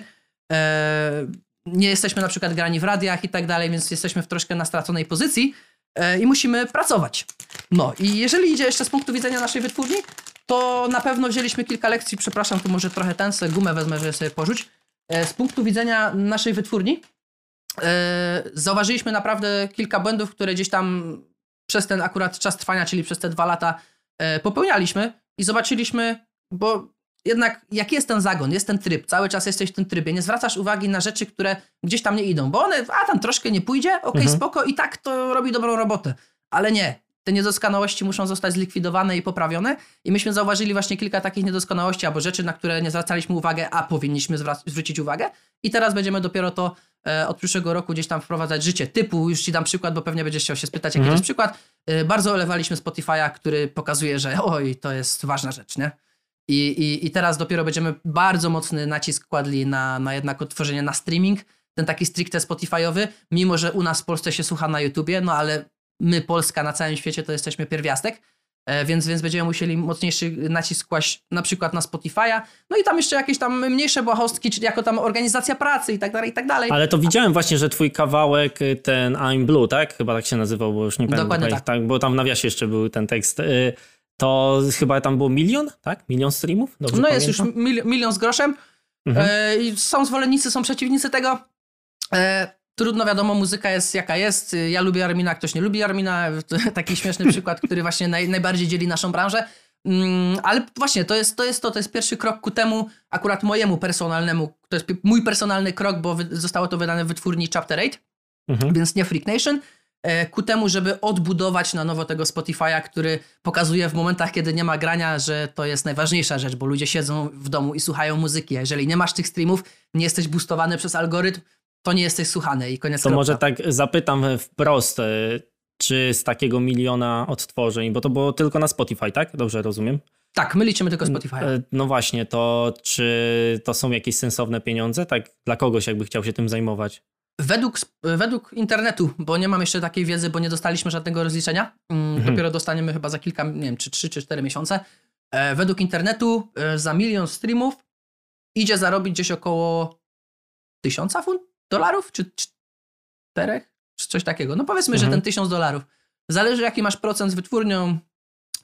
E, nie jesteśmy na przykład grani w radiach i tak dalej, więc jesteśmy w troszkę na straconej pozycji e, i musimy pracować. No i jeżeli idzie jeszcze z punktu widzenia naszej wytwórni, to na pewno wzięliśmy kilka lekcji, przepraszam, tu może trochę ten, sobie gumę wezmę, żeby sobie porzuć. E, z punktu widzenia naszej wytwórni zauważyliśmy naprawdę kilka błędów, które gdzieś tam przez ten akurat czas trwania, czyli przez te dwa lata popełnialiśmy i zobaczyliśmy, bo jednak jak jest ten zagon, jest ten tryb, cały czas jesteś w tym trybie, nie zwracasz uwagi na rzeczy, które gdzieś tam nie idą, bo one, a tam troszkę nie pójdzie, okej, okay, mhm. spoko i tak to robi dobrą robotę. Ale nie, te niedoskonałości muszą zostać zlikwidowane i poprawione i myśmy zauważyli właśnie kilka takich niedoskonałości albo rzeczy, na które nie zwracaliśmy uwagę, a powinniśmy zwrócić uwagę i teraz będziemy dopiero to e, od przyszłego roku gdzieś tam wprowadzać życie typu, już ci dam przykład, bo pewnie będziesz chciał się spytać, jaki mhm. to jest przykład. E, bardzo olewaliśmy Spotify'a, który pokazuje, że oj, to jest ważna rzecz, nie? I, i, I teraz dopiero będziemy bardzo mocny nacisk kładli na, na jednak odtworzenie na streaming, ten taki stricte Spotify'owy, mimo że u nas w Polsce się słucha na YouTubie, no ale my, Polska, na całym świecie to jesteśmy pierwiastek, e, więc, więc będziemy musieli mocniejszy nacisk kłaść na przykład na Spotify'a, no i tam jeszcze jakieś tam mniejsze błahostki, czyli jako tam organizacja pracy i tak dalej, i tak dalej. Ale to widziałem właśnie, że twój kawałek, y, ten I'm Blue, tak? Chyba tak się nazywał, bo już nie pamiętam. Dokładnie tak. tak. Bo tam w nawiasie jeszcze był ten tekst. Y, to chyba tam było milion, tak? Milion streamów? Dobrze no pamiętam? jest już mil, milion z groszem. Mhm. E, są zwolennicy, są przeciwnicy tego. E, trudno wiadomo, muzyka jest jaka jest. Ja lubię Armina, ktoś nie lubi Armina. Taki śmieszny przykład, który właśnie naj, najbardziej dzieli naszą branżę. Mm, ale właśnie to jest, to jest to, to jest pierwszy krok ku temu, akurat mojemu personalnemu, to jest mój personalny krok, bo zostało to wydane w wytwórni Chapter 8, mhm. więc nie Freak Nation, e, ku temu, żeby odbudować na nowo tego Spotify'a, który pokazuje w momentach, kiedy nie ma grania, że to jest najważniejsza rzecz, bo ludzie siedzą w domu i słuchają muzyki. A jeżeli nie masz tych streamów, nie jesteś boostowany przez algorytm, to nie jesteś słuchany i koniec To kropka. może tak zapytam wprost, e, czy z takiego miliona odtworzeń, bo to było tylko na Spotify, tak? Dobrze rozumiem? Tak, my liczymy tylko Spotify. E, no właśnie, to czy to są jakieś sensowne pieniądze? Tak dla kogoś, jakby chciał się tym zajmować? Według, według internetu, bo nie mam jeszcze takiej wiedzy, bo nie dostaliśmy żadnego rozliczenia. Mm, mhm. Dopiero dostaniemy chyba za kilka, nie wiem, czy 3 czy 4 miesiące. E, według internetu za milion streamów idzie zarobić gdzieś około tysiąca funt dolarów, czy czterech, czy coś takiego. No powiedzmy, mhm. że ten tysiąc dolarów. Zależy jaki masz procent z wytwórnią,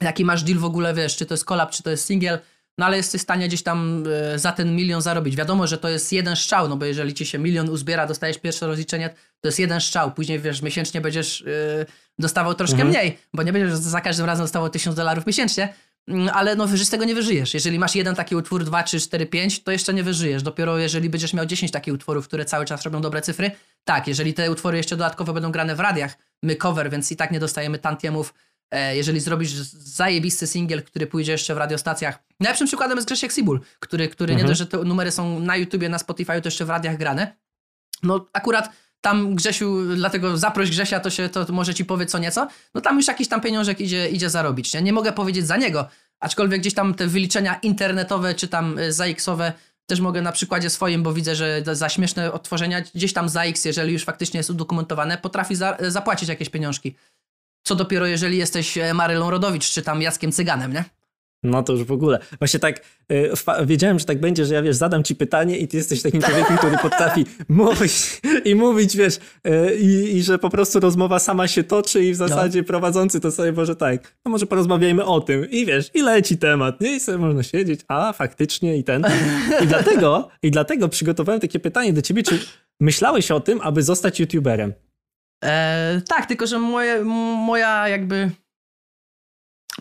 jaki masz deal w ogóle, wiesz, czy to jest collab, czy to jest single, no ale jesteś w stanie gdzieś tam e, za ten milion zarobić. Wiadomo, że to jest jeden strzał, no bo jeżeli ci się milion uzbiera, dostajesz pierwsze rozliczenie, to jest jeden strzał. Później, wiesz, miesięcznie będziesz yy, dostawał troszkę mhm. mniej, bo nie będziesz za każdym razem dostawał tysiąc dolarów miesięcznie, ale no z tego nie wyżyjesz. Jeżeli masz jeden taki utwór, dwa, trzy, cztery, pięć, to jeszcze nie wyżyjesz. Dopiero jeżeli będziesz miał 10 takich utworów, które cały czas robią dobre cyfry, tak, jeżeli te utwory jeszcze dodatkowo będą grane w radiach, my cover, więc i tak nie dostajemy tantiemów. E, jeżeli zrobisz zajebisty singiel, który pójdzie jeszcze w radiostacjach. Najlepszym przykładem jest Grzesiek Sibul, który, który mhm. nie dość, że te numery są na YouTubie, na Spotify, to jeszcze w radiach grane. No akurat tam Grzesiu, dlatego zaproś Grzesia, to się to może ci powie co nieco, no tam już jakiś tam pieniążek idzie, idzie zarobić. Nie? nie mogę powiedzieć za niego, aczkolwiek gdzieś tam te wyliczenia internetowe czy tam y, ZAX-owe też mogę na przykładzie swoim, bo widzę, że za śmieszne odtworzenia gdzieś tam ZAX, jeżeli już faktycznie jest udokumentowane, potrafi za, zapłacić jakieś pieniążki. Co dopiero jeżeli jesteś e, Marylą Rodowicz czy tam Jackiem Cyganem, nie? No to już w ogóle. Właśnie tak y, wiedziałem, że tak będzie, że ja wiesz, zadam ci pytanie i ty jesteś takim człowiekiem, który potrafi mówić i mówić, wiesz, y, i, że po prostu rozmowa sama się toczy i w no. zasadzie no. prowadzący to sobie może tak, no może porozmawiajmy o tym i wiesz, i leci temat, nie? I sobie można siedzieć, a faktycznie i ten. I dlatego, i dlatego przygotowałem takie pytanie do ciebie, czy myślałeś o tym, aby zostać youtuberem? E, tak, tylko że moje, moja jakby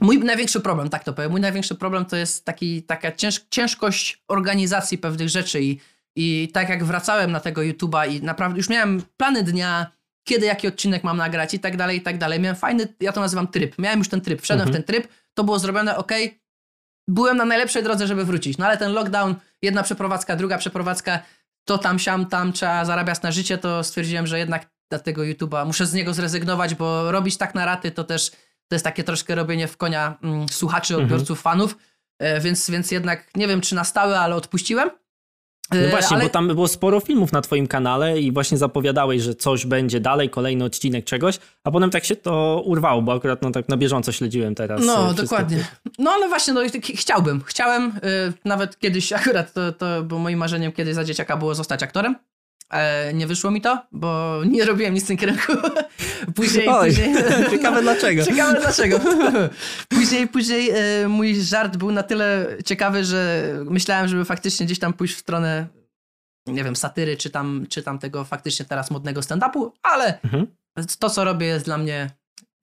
Mój największy problem, tak to powiem, mój największy problem to jest taki, taka cięż, ciężkość organizacji pewnych rzeczy i, i tak jak wracałem na tego YouTube'a i naprawdę już miałem plany dnia, kiedy jaki odcinek mam nagrać i tak dalej, i tak dalej. Miałem fajny, ja to nazywam tryb. Miałem już ten tryb, wszedłem mhm. w ten tryb, to było zrobione, ok, byłem na najlepszej drodze, żeby wrócić. No ale ten lockdown, jedna przeprowadzka, druga przeprowadzka, to tam, siam, tam, trzeba zarabiać na życie, to stwierdziłem, że jednak dla tego YouTube'a muszę z niego zrezygnować, bo robić tak na raty to też to jest takie troszkę robienie w konia mm, słuchaczy, mhm. odbiorców, mhm. fanów, e, więc, więc jednak nie wiem czy na stałe, ale odpuściłem. No e, właśnie, ale... bo tam było sporo filmów na twoim kanale i właśnie zapowiadałeś, że coś będzie dalej, kolejny odcinek czegoś, a potem tak się to urwało, bo akurat no tak na bieżąco śledziłem teraz. No, e, dokładnie. No ale właśnie, no chciałbym, chciałem, nawet kiedyś akurat to, to było moim marzeniem kiedyś za dzieciaka było zostać aktorem. Nie wyszło mi to, bo nie robiłem nic w tym kierunku. Później, Oj, później... ciekawe dlaczego. Ciekawe dlaczego. później, później e, mój żart był na tyle ciekawy, że myślałem, żeby faktycznie gdzieś tam pójść w stronę, nie wiem, satyry, czy tam, czy tam tego faktycznie teraz modnego stand-upu, ale mhm. to, co robię jest dla mnie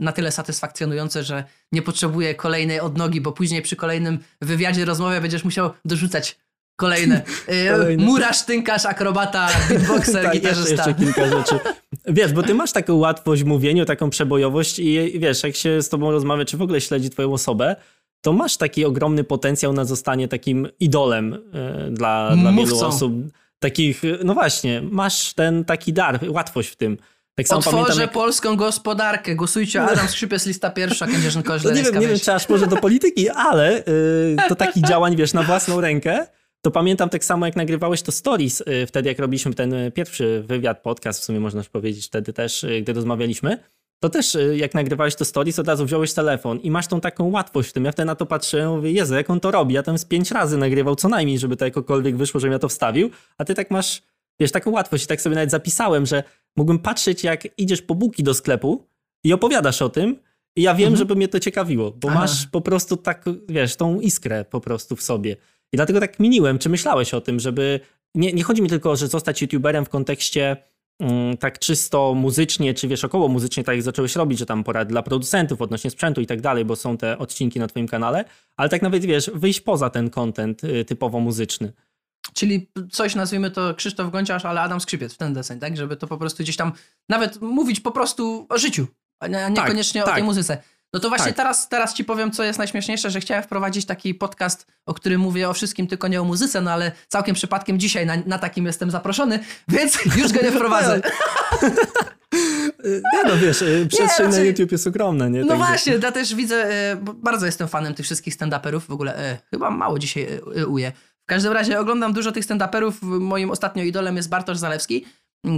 na tyle satysfakcjonujące, że nie potrzebuję kolejnej odnogi, bo później przy kolejnym wywiadzie, rozmowie będziesz musiał dorzucać Kolejne. Y, Kolejne. Murarz, tynkarz, akrobata, beatboxer, tak, gitarzysta. jeszcze kilka rzeczy. Wiesz, bo ty masz taką łatwość w mówieniu, taką przebojowość i wiesz, jak się z tobą rozmawia, czy w ogóle śledzi twoją osobę, to masz taki ogromny potencjał na zostanie takim idolem y, dla, dla wielu osób. Takich, no właśnie, masz ten taki dar, łatwość w tym. Tak Otworzę pamiętam, jak... polską gospodarkę. Głosujcie Adam Skrzypiec, lista pierwsza, Kędzierzyn Koźle. No nie, wiem, nie wiem, czy aż może do polityki, ale yy, to taki działań, wiesz, na własną rękę to pamiętam tak samo jak nagrywałeś to stories y, wtedy, jak robiliśmy ten y, pierwszy wywiad, podcast, w sumie można powiedzieć wtedy też, y, gdy rozmawialiśmy, to też jak nagrywałeś to stories, od razu wziąłeś telefon i masz tą taką łatwość w tym. Ja wtedy na to patrzyłem, mówię, Jezu, jak on to robi? Ja tam z pięć razy nagrywał co najmniej, żeby to jakokolwiek wyszło, żebym ja to wstawił, a ty tak masz, wiesz, taką łatwość i tak sobie nawet zapisałem, że mógłbym patrzeć, jak idziesz po buki do sklepu i opowiadasz o tym i ja wiem, mhm. żeby mnie to ciekawiło, bo Aha. masz po prostu tak, wiesz, tą iskrę po prostu w sobie. I dlatego tak miniłem, czy myślałeś o tym, żeby. Nie, nie chodzi mi tylko, że zostać YouTuberem w kontekście mm, tak czysto muzycznie, czy wiesz, około muzycznie, tak jak zacząłeś robić, że tam porad dla producentów odnośnie sprzętu i tak dalej, bo są te odcinki na Twoim kanale, ale tak nawet wiesz, wyjść poza ten content y, typowo muzyczny. Czyli coś nazwijmy to Krzysztof Gonciarz, ale Adam Skrzypiec w ten deseń, tak? Żeby to po prostu gdzieś tam nawet mówić po prostu o życiu, a nie- a niekoniecznie o tak. tej muzyce. No to właśnie Tak. teraz, teraz ci powiem, co jest najśmieszniejsze, że chciałem wprowadzić taki podcast, o którym mówię o wszystkim, tylko nie o muzyce, no ale całkiem przypadkiem dzisiaj na, na takim jestem zaproszony, więc już go nie wprowadzę. Nie no wiesz, y, przestrzeń na raczej- YouTube jest ogromna, nie? No Także- właśnie, ja też widzę, bo bardzo jestem fanem tych wszystkich stand-uperów, w ogóle e, chyba mało dzisiaj e, e, uję. W każdym razie oglądam dużo tych stand-uperów, moim ostatnio idolem jest Bartosz Zalewski,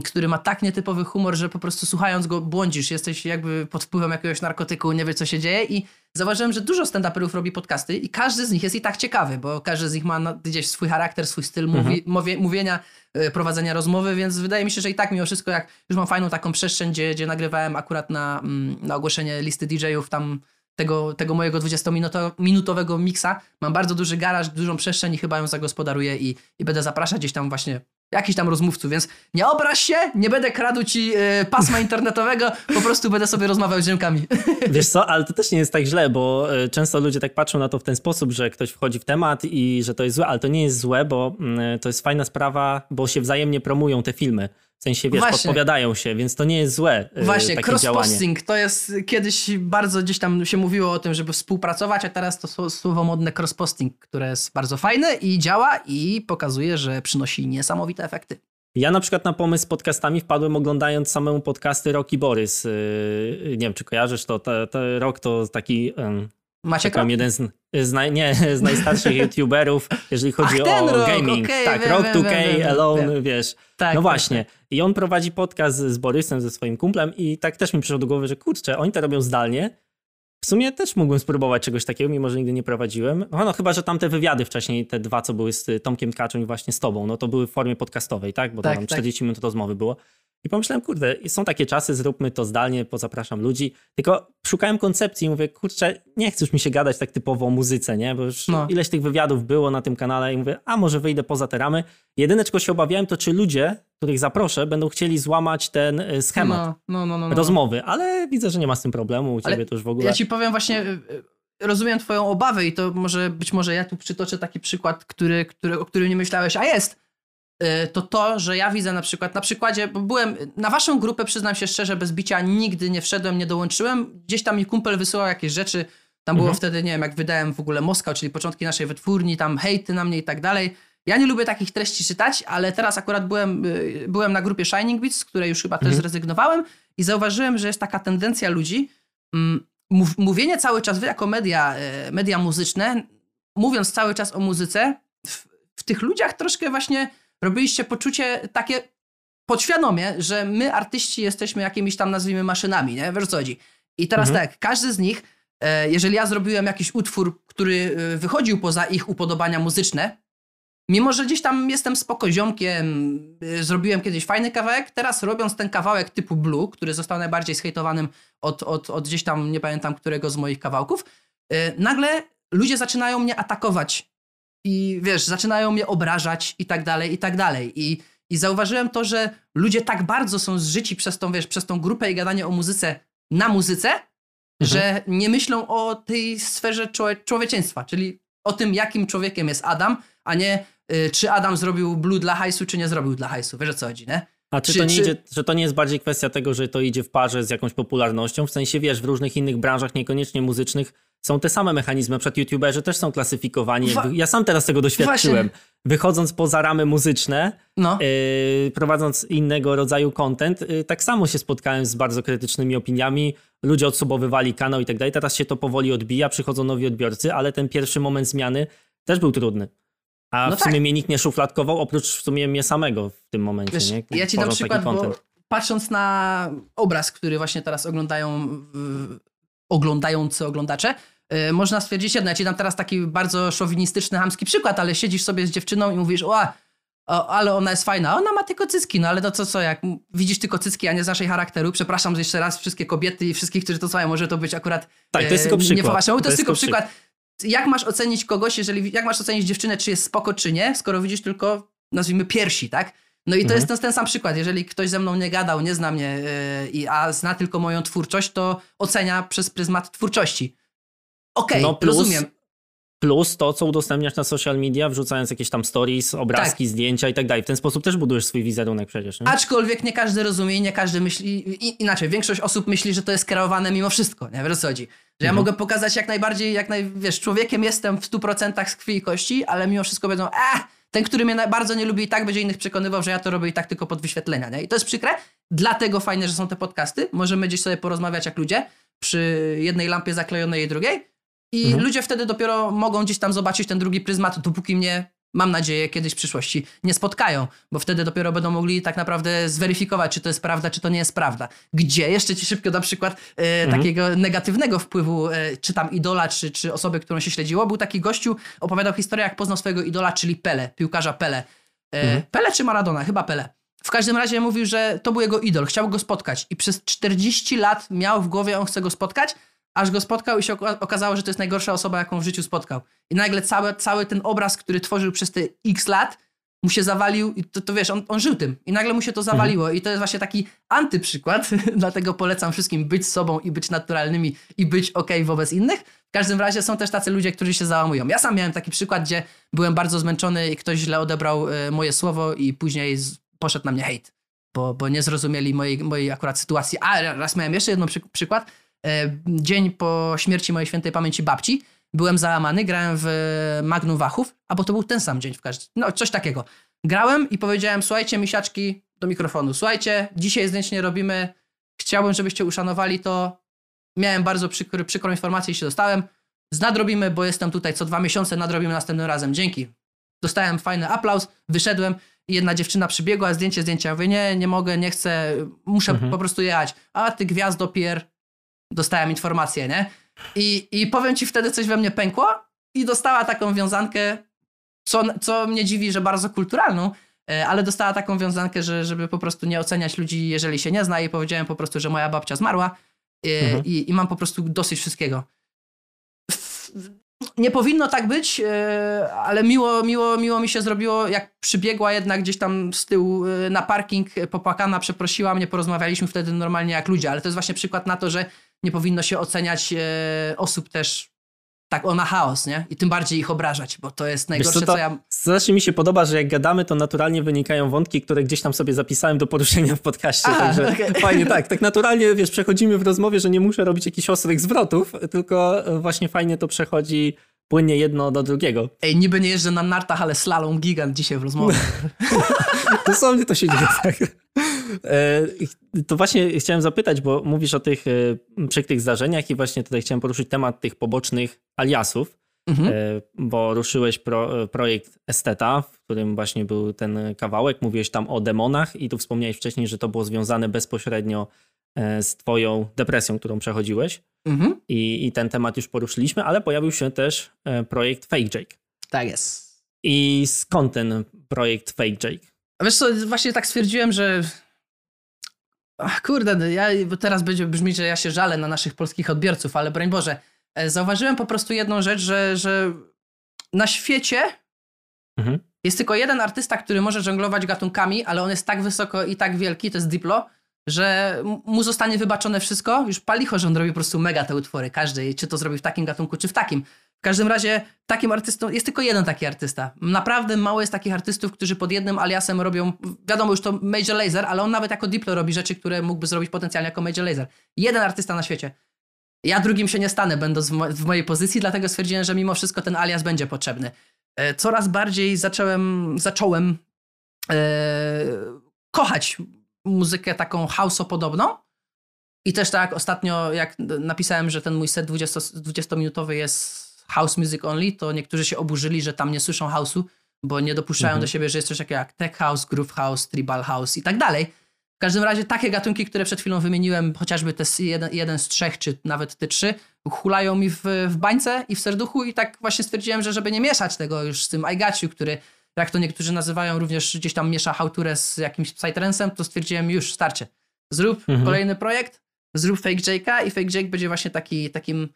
który ma tak nietypowy humor, że po prostu słuchając go błądzisz, jesteś jakby pod wpływem jakiegoś narkotyku, nie wiesz co się dzieje. I zauważyłem, że dużo stand-uperów robi podcasty i każdy z nich jest i tak ciekawy, bo każdy z nich ma gdzieś swój charakter, swój styl mówi, mowie, mówienia, e, prowadzenia rozmowy, więc wydaje mi się, że i tak mimo wszystko, jak już mam fajną taką przestrzeń, gdzie, gdzie nagrywałem akurat na, mm, na ogłoszenie listy DJ-ów tam tego, tego mojego 20-minutowego miksa, mam bardzo duży garaż, dużą przestrzeń i chyba ją zagospodaruję i, i będę zapraszać gdzieś tam właśnie jakichś tam rozmówców, więc nie obraź się, nie będę kradł ci e, pasma internetowego, po prostu będę sobie rozmawiał z ziomkami. Wiesz co, ale to też nie jest tak źle, bo e, często ludzie tak patrzą na to w ten sposób, że ktoś wchodzi w temat i że to jest złe, ale to nie jest złe, bo mm, to jest fajna sprawa, bo się wzajemnie promują te filmy. W sensie, wiesz, Właśnie. podpowiadają się, więc to nie jest złe e, Właśnie, takie cross-posting to jest kiedyś bardzo gdzieś tam się mówiło o tym, żeby współpracować, a teraz to sło- słowo modne cross-posting, które jest bardzo fajne i działa i pokazuje, że przynosi niesamowite efekty. Ja na przykład na pomysł z podcastami wpadłem oglądając samemu podcasty Rocky Borys. Yy, Nie wiem, czy kojarzysz to. To Rock to taki... Macie tak jeden z, z, naj, nie, z najstarszych youtuberów, jeżeli chodzi Ach, o Rock, gaming. okej, tak, wiem, Rock wiem, 2K, wiem, Alone, wiem. wiesz. Tak, no tak, właśnie. I on prowadzi podcast z Borysem, ze swoim kumplem i tak też mi przyszło do głowy, że kurczę, oni to robią zdalnie. W sumie też mógłbym spróbować czegoś takiego, mimo że nigdy nie prowadziłem. No, no chyba, że tamte wywiady wcześniej, te dwa, co były z y, Tomkiem Tkaczem i właśnie z tobą, no to były w formie podcastowej, tak? Bo Tak, tam tak. 40 minut rozmowy było. I pomyślałem, kurde, są takie czasy, zróbmy to zdalnie, pozapraszam ludzi. Tylko szukałem koncepcji i mówię, kurczę, nie chcesz mi się gadać tak typowo o muzyce, nie? Bo już No. ileś tych wywiadów było na tym kanale i mówię, a może wyjdę poza te ramy. Jedyne, czego się obawiałem, to czy ludzie, których zaproszę, będą chcieli złamać ten y, schemat No, no, no, no, no. rozmowy, ale widzę, że nie ma z tym problemu, u Ale ciebie to już w ogóle. Ja ci powiem właśnie, y, y, rozumiem twoją obawę i to może, być może ja tu przytoczę taki przykład, który, który, o którym nie myślałeś, a jest. Y, To to, że ja widzę na przykład, na przykładzie, bo byłem, na waszą grupę przyznam się szczerze, bez bicia nigdy nie wszedłem, nie dołączyłem. Gdzieś tam mi kumpel wysyłał jakieś rzeczy, tam było Mhm. wtedy, nie wiem, jak wydałem w ogóle Moskał, czyli początki naszej wytwórni, tam hejty na mnie i tak dalej. Ja nie lubię takich treści czytać, ale teraz akurat byłem, y, byłem na grupie Shining Beats, z której już chyba też Mhm. zrezygnowałem i zauważyłem, że jest taka tendencja ludzi, mm, mów, mówienie cały czas, wy jako media, e, media muzyczne, mówiąc cały czas o muzyce, w, w tych ludziach troszkę właśnie robiliście poczucie takie podświadomie, że my artyści jesteśmy jakimiś tam nazwijmy maszynami, nie? Wiesz co chodzi. I teraz Mhm. tak, każdy z nich, e, jeżeli ja zrobiłem jakiś utwór, który e, wychodził poza ich upodobania muzyczne, mimo że gdzieś tam jestem spoko ziomkiem, y, zrobiłem kiedyś fajny kawałek, teraz robiąc ten kawałek typu Blue, który został najbardziej zhejtowanym od, od, od gdzieś tam, nie pamiętam którego z moich kawałków, nagle ludzie zaczynają mnie atakować i wiesz, zaczynają mnie obrażać i tak dalej, i tak dalej. I, i zauważyłem to, że ludzie tak bardzo są zżyci przez tą, wiesz, przez tą grupę i gadanie o muzyce na muzyce, że nie myślą o tej sferze człowie- człowieczeństwa, czyli o tym, jakim człowiekiem jest Adam, a nie y, czy Adam zrobił blue dla hajsu, czy nie zrobił dla hajsu. Wiesz o co chodzi, nie? A czy, czy- to nie czy- idzie, że to nie jest bardziej kwestia tego, że to idzie w parze z jakąś popularnością? W sensie, wiesz, w różnych innych branżach, niekoniecznie muzycznych, są te same mechanizmy. Na przykład youtuberzy też są klasyfikowani. Wa- ja sam teraz tego doświadczyłem. Wychodząc poza ramy muzyczne, No. yy, prowadząc innego rodzaju content, yy, tak samo się spotkałem z bardzo krytycznymi opiniami. Ludzie odsobowywali kanał i tak dalej. Teraz się to powoli odbija, przychodzą nowi odbiorcy, ale ten pierwszy moment zmiany też był trudny. A No w sumie tak. mnie nikt nie szufladkował, oprócz w sumie mnie samego w tym momencie. Wiesz, nie? ja ci dam przykład, bo patrząc na obraz, który właśnie teraz oglądają oglądający oglądacze, można stwierdzić jedno. Ja ci dam teraz taki bardzo szowinistyczny, hamski przykład, ale siedzisz sobie z dziewczyną i mówisz, o, o, ale ona jest fajna. Ona ma tylko cycki, no ale to co, co, jak widzisz tylko cycki, a nie z naszej charakteru. Przepraszam jeszcze raz wszystkie kobiety i wszystkich, którzy to słuchają, może to być akurat Tak, to jest tylko e, Nie przykład. waszemu, to, To jest tylko tylko przykład. Jak masz ocenić kogoś, jeżeli, jak masz ocenić dziewczynę, czy jest spoko, czy nie, skoro widzisz tylko, nazwijmy, piersi, tak? No i to Mhm. jest ten, ten sam przykład. Jeżeli ktoś ze mną nie gadał, nie zna mnie, yy, a zna tylko moją twórczość, to ocenia przez pryzmat twórczości. Okej, No plus- rozumiem. Plus to, co udostępniasz na social media, wrzucając jakieś tam stories, obrazki, tak. zdjęcia i tak dalej. W ten sposób też budujesz swój wizerunek przecież. Nie? Aczkolwiek nie każdy rozumie, nie każdy myśli, inaczej, większość osób myśli, że to jest kreowane mimo wszystko, nie? Wiesz co chodzi? Że ja mhm. mogę pokazać jak najbardziej, jak naj, wiesz, człowiekiem jestem w 100% z krwi i kości, ale mimo wszystko będą, a ten, który mnie bardzo nie lubi i tak będzie innych przekonywał, że ja to robię i tak tylko pod wyświetlenia, nie? I to jest przykre, dlatego fajne, że są te podcasty, możemy gdzieś sobie porozmawiać jak ludzie, przy jednej lampie zaklejonej i drugiej, i mhm. ludzie wtedy dopiero mogą gdzieś tam zobaczyć ten drugi pryzmat, dopóki mnie, mam nadzieję, kiedyś w przyszłości nie spotkają, bo wtedy dopiero będą mogli tak naprawdę zweryfikować, czy to jest prawda, czy to nie jest prawda. Gdzie? Jeszcze ci szybko na przykład e, mhm. takiego negatywnego wpływu, e, czy tam idola, czy, czy osoby, którą się śledziło. Był taki gościu, opowiadał historię, jak poznał swojego idola, czyli Pele, piłkarza Pele. E, mhm. Pele czy Maradona? Chyba Pele. W każdym razie mówił, że to był jego idol, chciał go spotkać i przez 40 lat miał w głowie, on chce go spotkać, aż go spotkał i się okazało, że to jest najgorsza osoba, jaką w życiu spotkał. I nagle cały, cały ten obraz, który tworzył przez te x lat, mu się zawalił i to, to wiesz, on, on żył tym i nagle mu się to zawaliło mhm. i to jest właśnie taki antyprzykład, dlatego polecam wszystkim być sobą i być naturalnymi i być ok wobec innych. W każdym razie są też tacy ludzie, którzy się załamują. Ja sam miałem taki przykład, gdzie byłem bardzo zmęczony i ktoś źle odebrał y, moje słowo i później poszedł na mnie hejt, bo, bo nie zrozumieli mojej, mojej akurat sytuacji. A raz miałem jeszcze jeden przy, przykład, E, dzień po śmierci mojej świętej pamięci babci, byłem załamany, grałem w Magnum Wachów, albo to był ten sam dzień w każdym, no coś takiego. Grałem i powiedziałem, słuchajcie misiaczki do mikrofonu, słuchajcie, dzisiaj zdjęć nie robimy, chciałbym, żebyście uszanowali to, miałem bardzo przykry, przykrą informację i się dostałem, nadrobimy, bo jestem tutaj co dwa miesiące, nadrobimy następnym razem, dzięki. Dostałem fajny aplauz, wyszedłem i jedna dziewczyna przybiegła, zdjęcie, zdjęcia, ja mówię, nie, nie mogę, nie chcę, muszę mhm. po prostu jechać. A ty gwiazdo pier, dostałem informację, nie? I, I powiem ci, wtedy coś we mnie pękło i dostała taką wiązankę, co, co mnie dziwi, że bardzo kulturalną, e, ale dostała taką wiązankę, że, żeby po prostu nie oceniać ludzi, jeżeli się nie zna i powiedziałem po prostu, że moja babcia zmarła e, mhm. i, i mam po prostu dosyć wszystkiego. Nie powinno tak być, e, ale miło, miło, miło mi się zrobiło, jak przybiegła jednak gdzieś tam z tyłu na parking, popłakana, przeprosiła mnie, porozmawialiśmy wtedy normalnie jak ludzie, ale to jest właśnie przykład na to, że nie powinno się oceniać e, osób też tak o na chaos, nie? I tym bardziej ich obrażać, bo to jest najgorsze, co, to, co ja... Strasznie mi się podoba, że jak gadamy, to naturalnie wynikają wątki, które gdzieś tam sobie zapisałem do poruszenia w podcaście, Aha, także okay. fajnie, tak, tak naturalnie, wiesz, przechodzimy w rozmowie, że nie muszę robić jakichś ostrych zwrotów, tylko właśnie fajnie to przechodzi płynnie jedno do drugiego. Ej, niby nie jeżdżę na nartach, ale slalom gigant dzisiaj w rozmowie. Dosłownie to się dzieje tak. E, to właśnie chciałem zapytać, bo mówisz o tych e, przykrych zdarzeniach i właśnie tutaj chciałem poruszyć temat tych pobocznych aliasów, mhm. E, bo ruszyłeś pro, projekt Esteta, w którym właśnie był ten kawałek, mówiłeś tam o demonach i tu wspomniałeś wcześniej, że to było związane bezpośrednio z twoją depresją, którą przechodziłeś mhm. I, i ten temat już poruszyliśmy, ale pojawił się też projekt Fake Jake. Tak jest. I skąd ten projekt Fake Jake? Wiesz co, właśnie tak stwierdziłem, że Ach, kurde, no ja, teraz będzie brzmieć, że ja się żalę na naszych polskich odbiorców, ale broń Boże, e, zauważyłem po prostu jedną rzecz, że, że na świecie mhm. jest tylko jeden artysta, który może żonglować gatunkami, ale on jest tak wysoko i tak wielki, to jest Diplo, że mu zostanie wybaczone wszystko. Już palicho, że on robi po prostu mega te utwory, każdy, czy to zrobi w takim gatunku, czy w takim. W każdym razie takim artystą jest tylko jeden taki artysta. Naprawdę mało jest takich artystów, którzy pod jednym aliasem robią, wiadomo już to Major Laser, ale on nawet jako Diplo robi rzeczy, które mógłby zrobić potencjalnie jako Major Laser. Jeden artysta na świecie. Ja drugim się nie stanę, będąc w, mo w mojej pozycji, dlatego stwierdziłem, że mimo wszystko ten alias będzie potrzebny. E, coraz bardziej zacząłem, zacząłem e, kochać muzykę taką house'o podobną. I też tak ostatnio, jak napisałem, że ten mój set 20-minutowy jest house music only, to niektórzy się oburzyli, że tam nie słyszą house'u, bo nie dopuszczają mhm. do siebie, że jest coś takiego jak tech house, groove house, tribal house i tak dalej. W każdym razie takie gatunki, które przed chwilą wymieniłem, chociażby te jeden, jeden z trzech, czy nawet te trzy, hulają mi w, w bańce i w serduchu i tak właśnie stwierdziłem, że żeby nie mieszać tego już z tym I got you, który jak to niektórzy nazywają, również gdzieś tam miesza hałturę z jakimś psytrancem, to stwierdziłem już, starcie. Zrób mhm. kolejny projekt, zrób Fake Jake'a i Fake Jake będzie właśnie taki, takim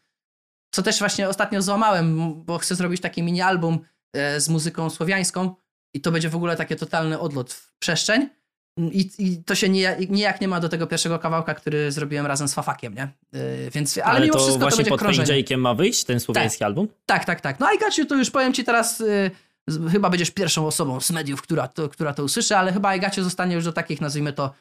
co też właśnie ostatnio złamałem, bo chcę zrobić taki mini album e, z muzyką słowiańską i to będzie w ogóle taki totalny odlot w przestrzeń. I, I, to się nijak, nijak nie ma do tego pierwszego kawałka, który zrobiłem razem z Fafakiem, nie? Yy, więc, ale, ale mimo to wszystko właśnie to będzie pod krążenie. Ma wyjść ten słowiański tak. album? Tak, tak, tak. No i Gaciu, to już powiem ci teraz, yy, chyba będziesz pierwszą osobą z mediów, która to, która to usłyszy, ale chyba Gaciu zostanie już do takich, nazwijmy to,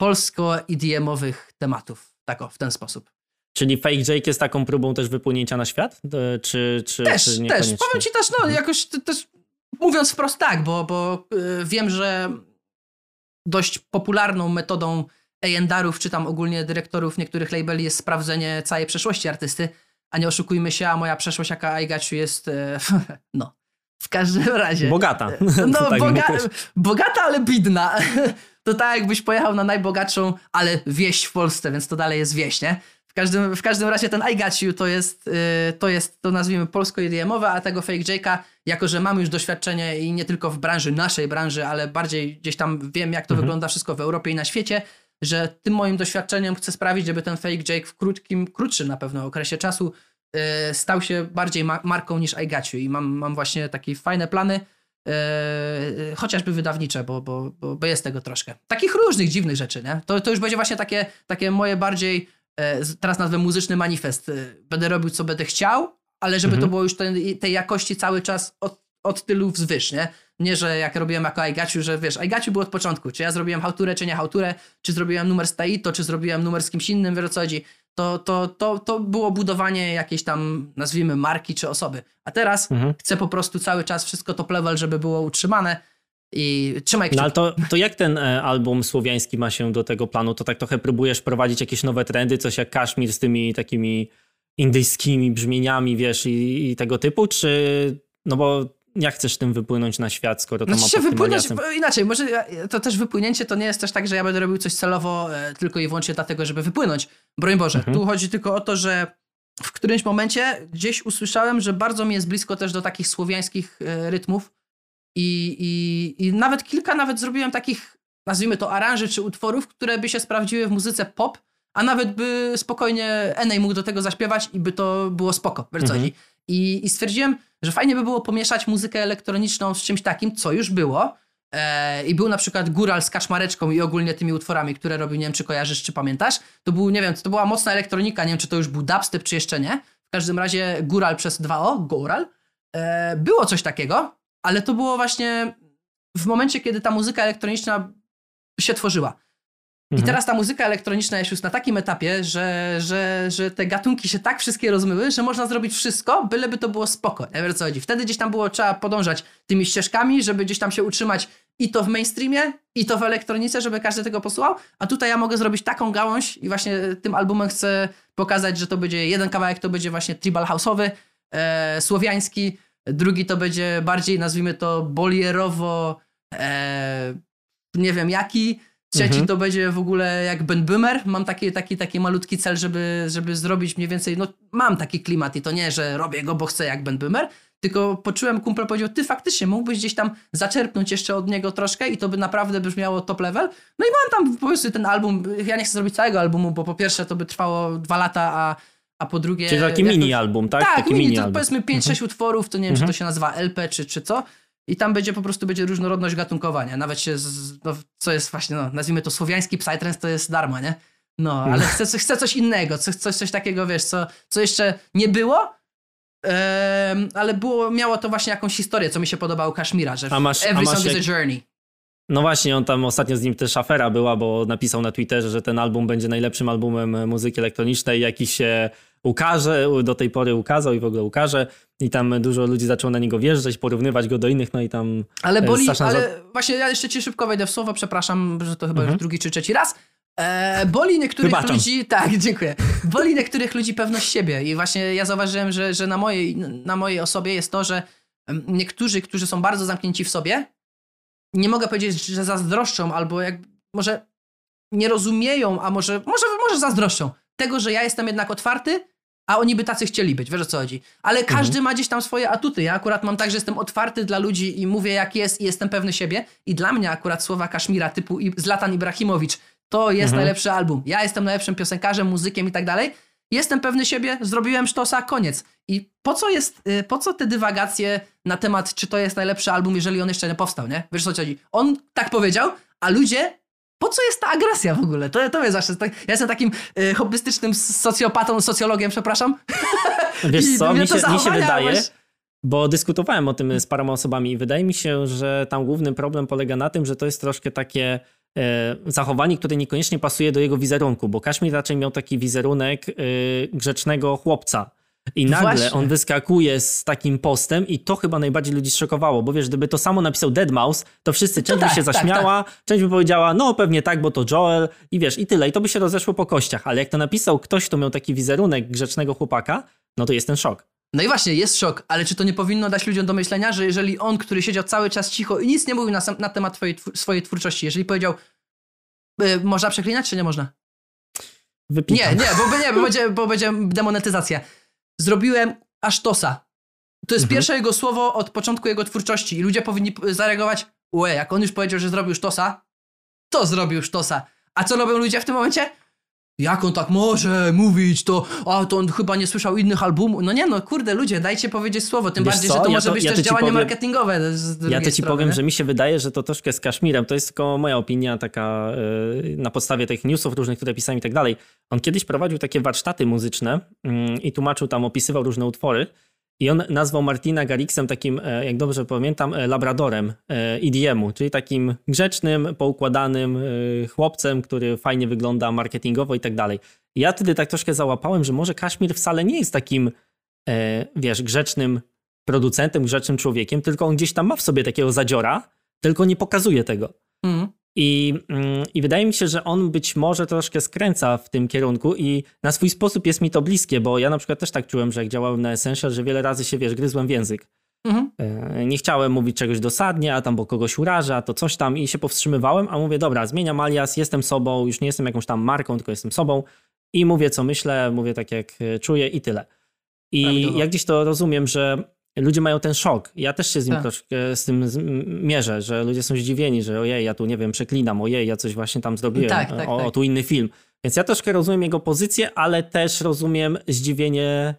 polsko-idiomowych tematów. Tak o, w ten sposób. Czyli Fake Jake jest taką próbą też wypłynięcia na świat? Czy, czy, też, czy też. Powiem ci też, no Mhm. jakoś też mówiąc wprost tak, bo, bo yy, wiem, że dość popularną metodą A&R'ów, czy tam ogólnie dyrektorów niektórych labeli jest sprawdzenie całej przeszłości artysty, a nie oszukujmy się, a moja przeszłość jaka Aigaciu jest, e, no, w każdym razie. Bogata. No, tak boga bogata, ale bidna. To tak jakbyś pojechał na najbogatszą, ale wieś w Polsce, więc to dalej jest wieś, nie? W każdym, w każdym razie ten I Got You to jest, yy, to jest, to nazwijmy polsko-idiomowe, a tego Fake Jake'a, jako że mam już doświadczenie i nie tylko w branży, naszej branży, ale bardziej gdzieś tam wiem, jak to Mhm. wygląda wszystko w Europie i na świecie, że tym moim doświadczeniem chcę sprawić, żeby ten Fake Jake w krótkim, krótszym na pewno okresie czasu stał się bardziej ma marką niż I Got You i mam, mam właśnie takie fajne plany, Yy, chociażby wydawnicze, bo, bo, bo, bo jest tego troszkę. Takich różnych dziwnych rzeczy, nie? To, to już będzie właśnie takie, takie moje bardziej, e, teraz nazwę muzyczny manifest. E, Będę robił, co będę chciał, ale żeby Mhm. to było już ten, tej jakości cały czas od, od tylu wzwyż, nie? Nie, że jak robiłem jako Aigaciu, że wiesz, Aigaciu było od początku, czy ja zrobiłem hałturę, czy nie hałturę, czy zrobiłem numer z Taito, czy zrobiłem numer z kimś innym, wiesz o co chodzi. To, to, to, to było budowanie jakiejś tam, nazwijmy, marki czy osoby. A teraz Mhm. chcę po prostu cały czas wszystko top level, żeby było utrzymane i trzymaj kciuki. No ale to, to jak ten e, album słowiański ma się do tego planu? To tak trochę próbujesz prowadzić jakieś nowe trendy, coś jak Kaszmir z tymi takimi indyjskimi brzmieniami, wiesz, i, i tego typu, czy no bo jak chcesz tym wypłynąć na świat, skoro to Znaczy ma się wypłynąć, inaczej, może to też wypłynięcie to nie jest też tak, że ja będę robił coś celowo e, tylko i wyłącznie dlatego, żeby wypłynąć. Broń Boże, Mhm. tu chodzi tylko o to, że w którymś momencie gdzieś usłyszałem, że bardzo mi jest blisko też do takich słowiańskich e, rytmów i, i, i nawet kilka nawet zrobiłem takich, nazwijmy to aranży czy utworów, które by się sprawdziły w muzyce pop, a nawet by spokojnie Enej mógł do tego zaśpiewać i by to było spoko, wiesz Mhm. I, I stwierdziłem, że fajnie by było pomieszać muzykę elektroniczną z czymś takim, co już było. E, I był na przykład Góral z Kaszmareczką i ogólnie tymi utworami, które robił, nie wiem czy kojarzysz, czy pamiętasz. To był, nie wiem, to była mocna elektronika, nie wiem czy to już był dubstep, czy jeszcze nie. W każdym razie Góral przez 2O, Góral. E, było coś takiego, ale to było właśnie w momencie, kiedy ta muzyka elektroniczna się tworzyła. I Mhm. teraz ta muzyka elektroniczna jest już na takim etapie, że, że, że te gatunki się tak wszystkie rozmyły, że można zrobić wszystko, byleby to było spoko. Nie wiem o co chodzi. Wtedy gdzieś tam było trzeba podążać tymi ścieżkami, żeby gdzieś tam się utrzymać i to w mainstreamie, i to w elektronice, żeby każdy tego posłuchał. A tutaj ja mogę zrobić taką gałąź i właśnie tym albumem chcę pokazać, że to będzie jeden kawałek, to będzie właśnie tribal house'owy, e, słowiański, drugi to będzie bardziej, nazwijmy to, bolierowo, e, nie wiem jaki, Trzeci Mhm. to będzie w ogóle jak Ben Boomer. Mam taki, taki, taki malutki cel, żeby, żeby zrobić mniej więcej, no mam taki klimat i to nie, że robię go, bo chcę jak Ben Boomer, tylko poczułem, kumpel powiedział, ty faktycznie mógłbyś gdzieś tam zaczerpnąć jeszcze od niego troszkę i to by naprawdę brzmiało top level. No i mam tam po prostu ten album, ja nie chcę zrobić całego albumu, bo po pierwsze to by trwało dwa lata, a, a po drugie... Czyli taki mini album, tak? tak, taki mini, mini to album. powiedzmy 5-6 utworów, to nie wiem, Mhm. czy to się nazywa LP, czy, czy co. I tam będzie po prostu będzie różnorodność gatunkowania. Nawet się, z, no, co jest właśnie, no, nazwijmy to słowiański psytrance, to jest darma, nie? No, ale chcę, coś- chcę coś innego, coś, coś, takiego, wiesz, co, co jeszcze nie było, em, ale było, miało to właśnie jakąś historię, co mi się podobało u Kashmira, że A masz- a every masz song jak- is a journey. No właśnie, on tam ostatnio z nim też afera była, bo napisał na Twitterze, że ten album będzie najlepszym albumem muzyki elektronicznej, jaki się ukaże, do tej pory ukazał i w ogóle ukaże. I tam dużo ludzi zaczęło na niego wjeżdżać, porównywać go do innych, no i tam... Ale E, boli, straszna ale właśnie ja jeszcze ci szybko wejdę w słowo, przepraszam, że to chyba Mhm. już drugi czy trzeci raz. E, boli niektórych Wybaczam. ludzi, tak, dziękuję. Boli niektórych ludzi pewność siebie i właśnie ja zauważyłem, że, że na, mojej, na mojej osobie jest to, że niektórzy, którzy są bardzo zamknięci w sobie, nie mogę powiedzieć, że zazdroszczą albo jak może nie rozumieją, a może, może, może zazdroszczą tego, że ja jestem jednak otwarty, a oni by tacy chcieli być, wiesz o co chodzi. Ale każdy ma gdzieś tam swoje atuty. Ja akurat mam tak, że jestem otwarty dla ludzi i mówię jak jest i jestem pewny siebie. I dla mnie akurat słowa Kaszmira typu Zlatan Ibrahimowicz to jest Mhm. najlepszy album. Ja jestem najlepszym piosenkarzem, muzykiem i tak dalej. Jestem pewny siebie, zrobiłem sztosa, koniec. I po co jest, y, po co te dywagacje na temat, czy to jest najlepszy album, jeżeli on jeszcze nie powstał, nie? Wiesz co chodzi? On tak powiedział, a ludzie po co jest ta agresja w ogóle? To, to jest zawsze, tak, ja jestem takim y, hobbystycznym socjopatą, socjologiem, przepraszam. Wiesz co, mi się, mi się wydaje, bo dyskutowałem o tym z paroma osobami i wydaje mi się, że tam główny problem polega na tym, że to jest troszkę takie zachowanie, które niekoniecznie pasuje do jego wizerunku, bo Kaszmir raczej miał taki wizerunek e, grzecznego chłopca. I nagle Właśnie. on wyskakuje z takim postem i to chyba najbardziej ludzi szokowało, bo wiesz, gdyby to samo napisał Deadmau5, to wszyscy, część by tak, się tak, zaśmiała, część by powiedziała, no pewnie tak, bo to Joel i wiesz, i tyle. I to by się rozeszło po kościach, ale jak to napisał ktoś, kto miał taki wizerunek grzecznego chłopaka, no to jest ten szok. No i właśnie, jest szok, ale czy to nie powinno dać ludziom do myślenia, że jeżeli on, który siedział cały czas cicho i nic nie mówił na, sam, na temat twojej, tw- swojej twórczości, jeżeli powiedział, y, można przeklinać, czy nie można? Wypikam. Nie, nie, bo, nie, bo, będzie, bo będzie demonetyzacja. Zrobiłem asztosa. To jest Mhm. pierwsze jego słowo od początku jego twórczości i ludzie powinni zareagować, ue, jak on już powiedział, że zrobił sztosa, to zrobił sztosa. A co robią ludzie w tym momencie? Jak on tak może mówić, to, a to on chyba nie słyszał innych albumów. No nie no, kurde, ludzie, dajcie powiedzieć słowo, tym Wiesz bardziej, co? że to Ja może to- być ja też działanie powiem- marketingowe Ja to ci strony, powiem, nie? że mi się wydaje, że to troszkę z Kaszmirem, to jest tylko moja opinia taka yy, na podstawie tych newsów różnych, które pisałem i tak dalej. On kiedyś prowadził takie warsztaty muzyczne mm, i tłumaczył tam, opisywał różne utwory i on nazwał Martina Garrixem takim, e, jak dobrze pamiętam, e, labradorem EDM-u, czyli takim grzecznym, poukładanym e, chłopcem, który fajnie wygląda marketingowo i tak dalej. Ja wtedy tak troszkę załapałem, że może Kaszmir wcale nie jest takim, wiesz, grzecznym producentem, grzecznym człowiekiem, tylko on gdzieś tam ma w sobie takiego zadziora, tylko nie pokazuje tego. Mhm. I, mm, I wydaje mi się, że on być może troszkę skręca w tym kierunku i na swój sposób jest mi to bliskie, bo ja na przykład też tak czułem, że jak działałem na Essential, że wiele razy się, wiesz, gryzłem w język. Mhm. E, Nie chciałem mówić czegoś dosadnie, a tam bo kogoś uraża, to coś tam i się powstrzymywałem, a mówię, dobra, zmieniam alias, jestem sobą, już nie jestem jakąś tam marką, tylko jestem sobą i mówię co myślę, mówię tak jak e, czuję i tyle. I Prawidłowo. ja gdzieś to rozumiem, że ludzie mają ten szok. Ja też się z nim Tak. troszkę z tym mierzę, że ludzie są zdziwieni, że ojej, ja tu nie wiem, przeklinam, ojej, ja coś właśnie tam zrobiłem, Tak, tak, o, tak. o tu inny film. Więc ja troszkę rozumiem jego pozycję, ale też rozumiem zdziwienie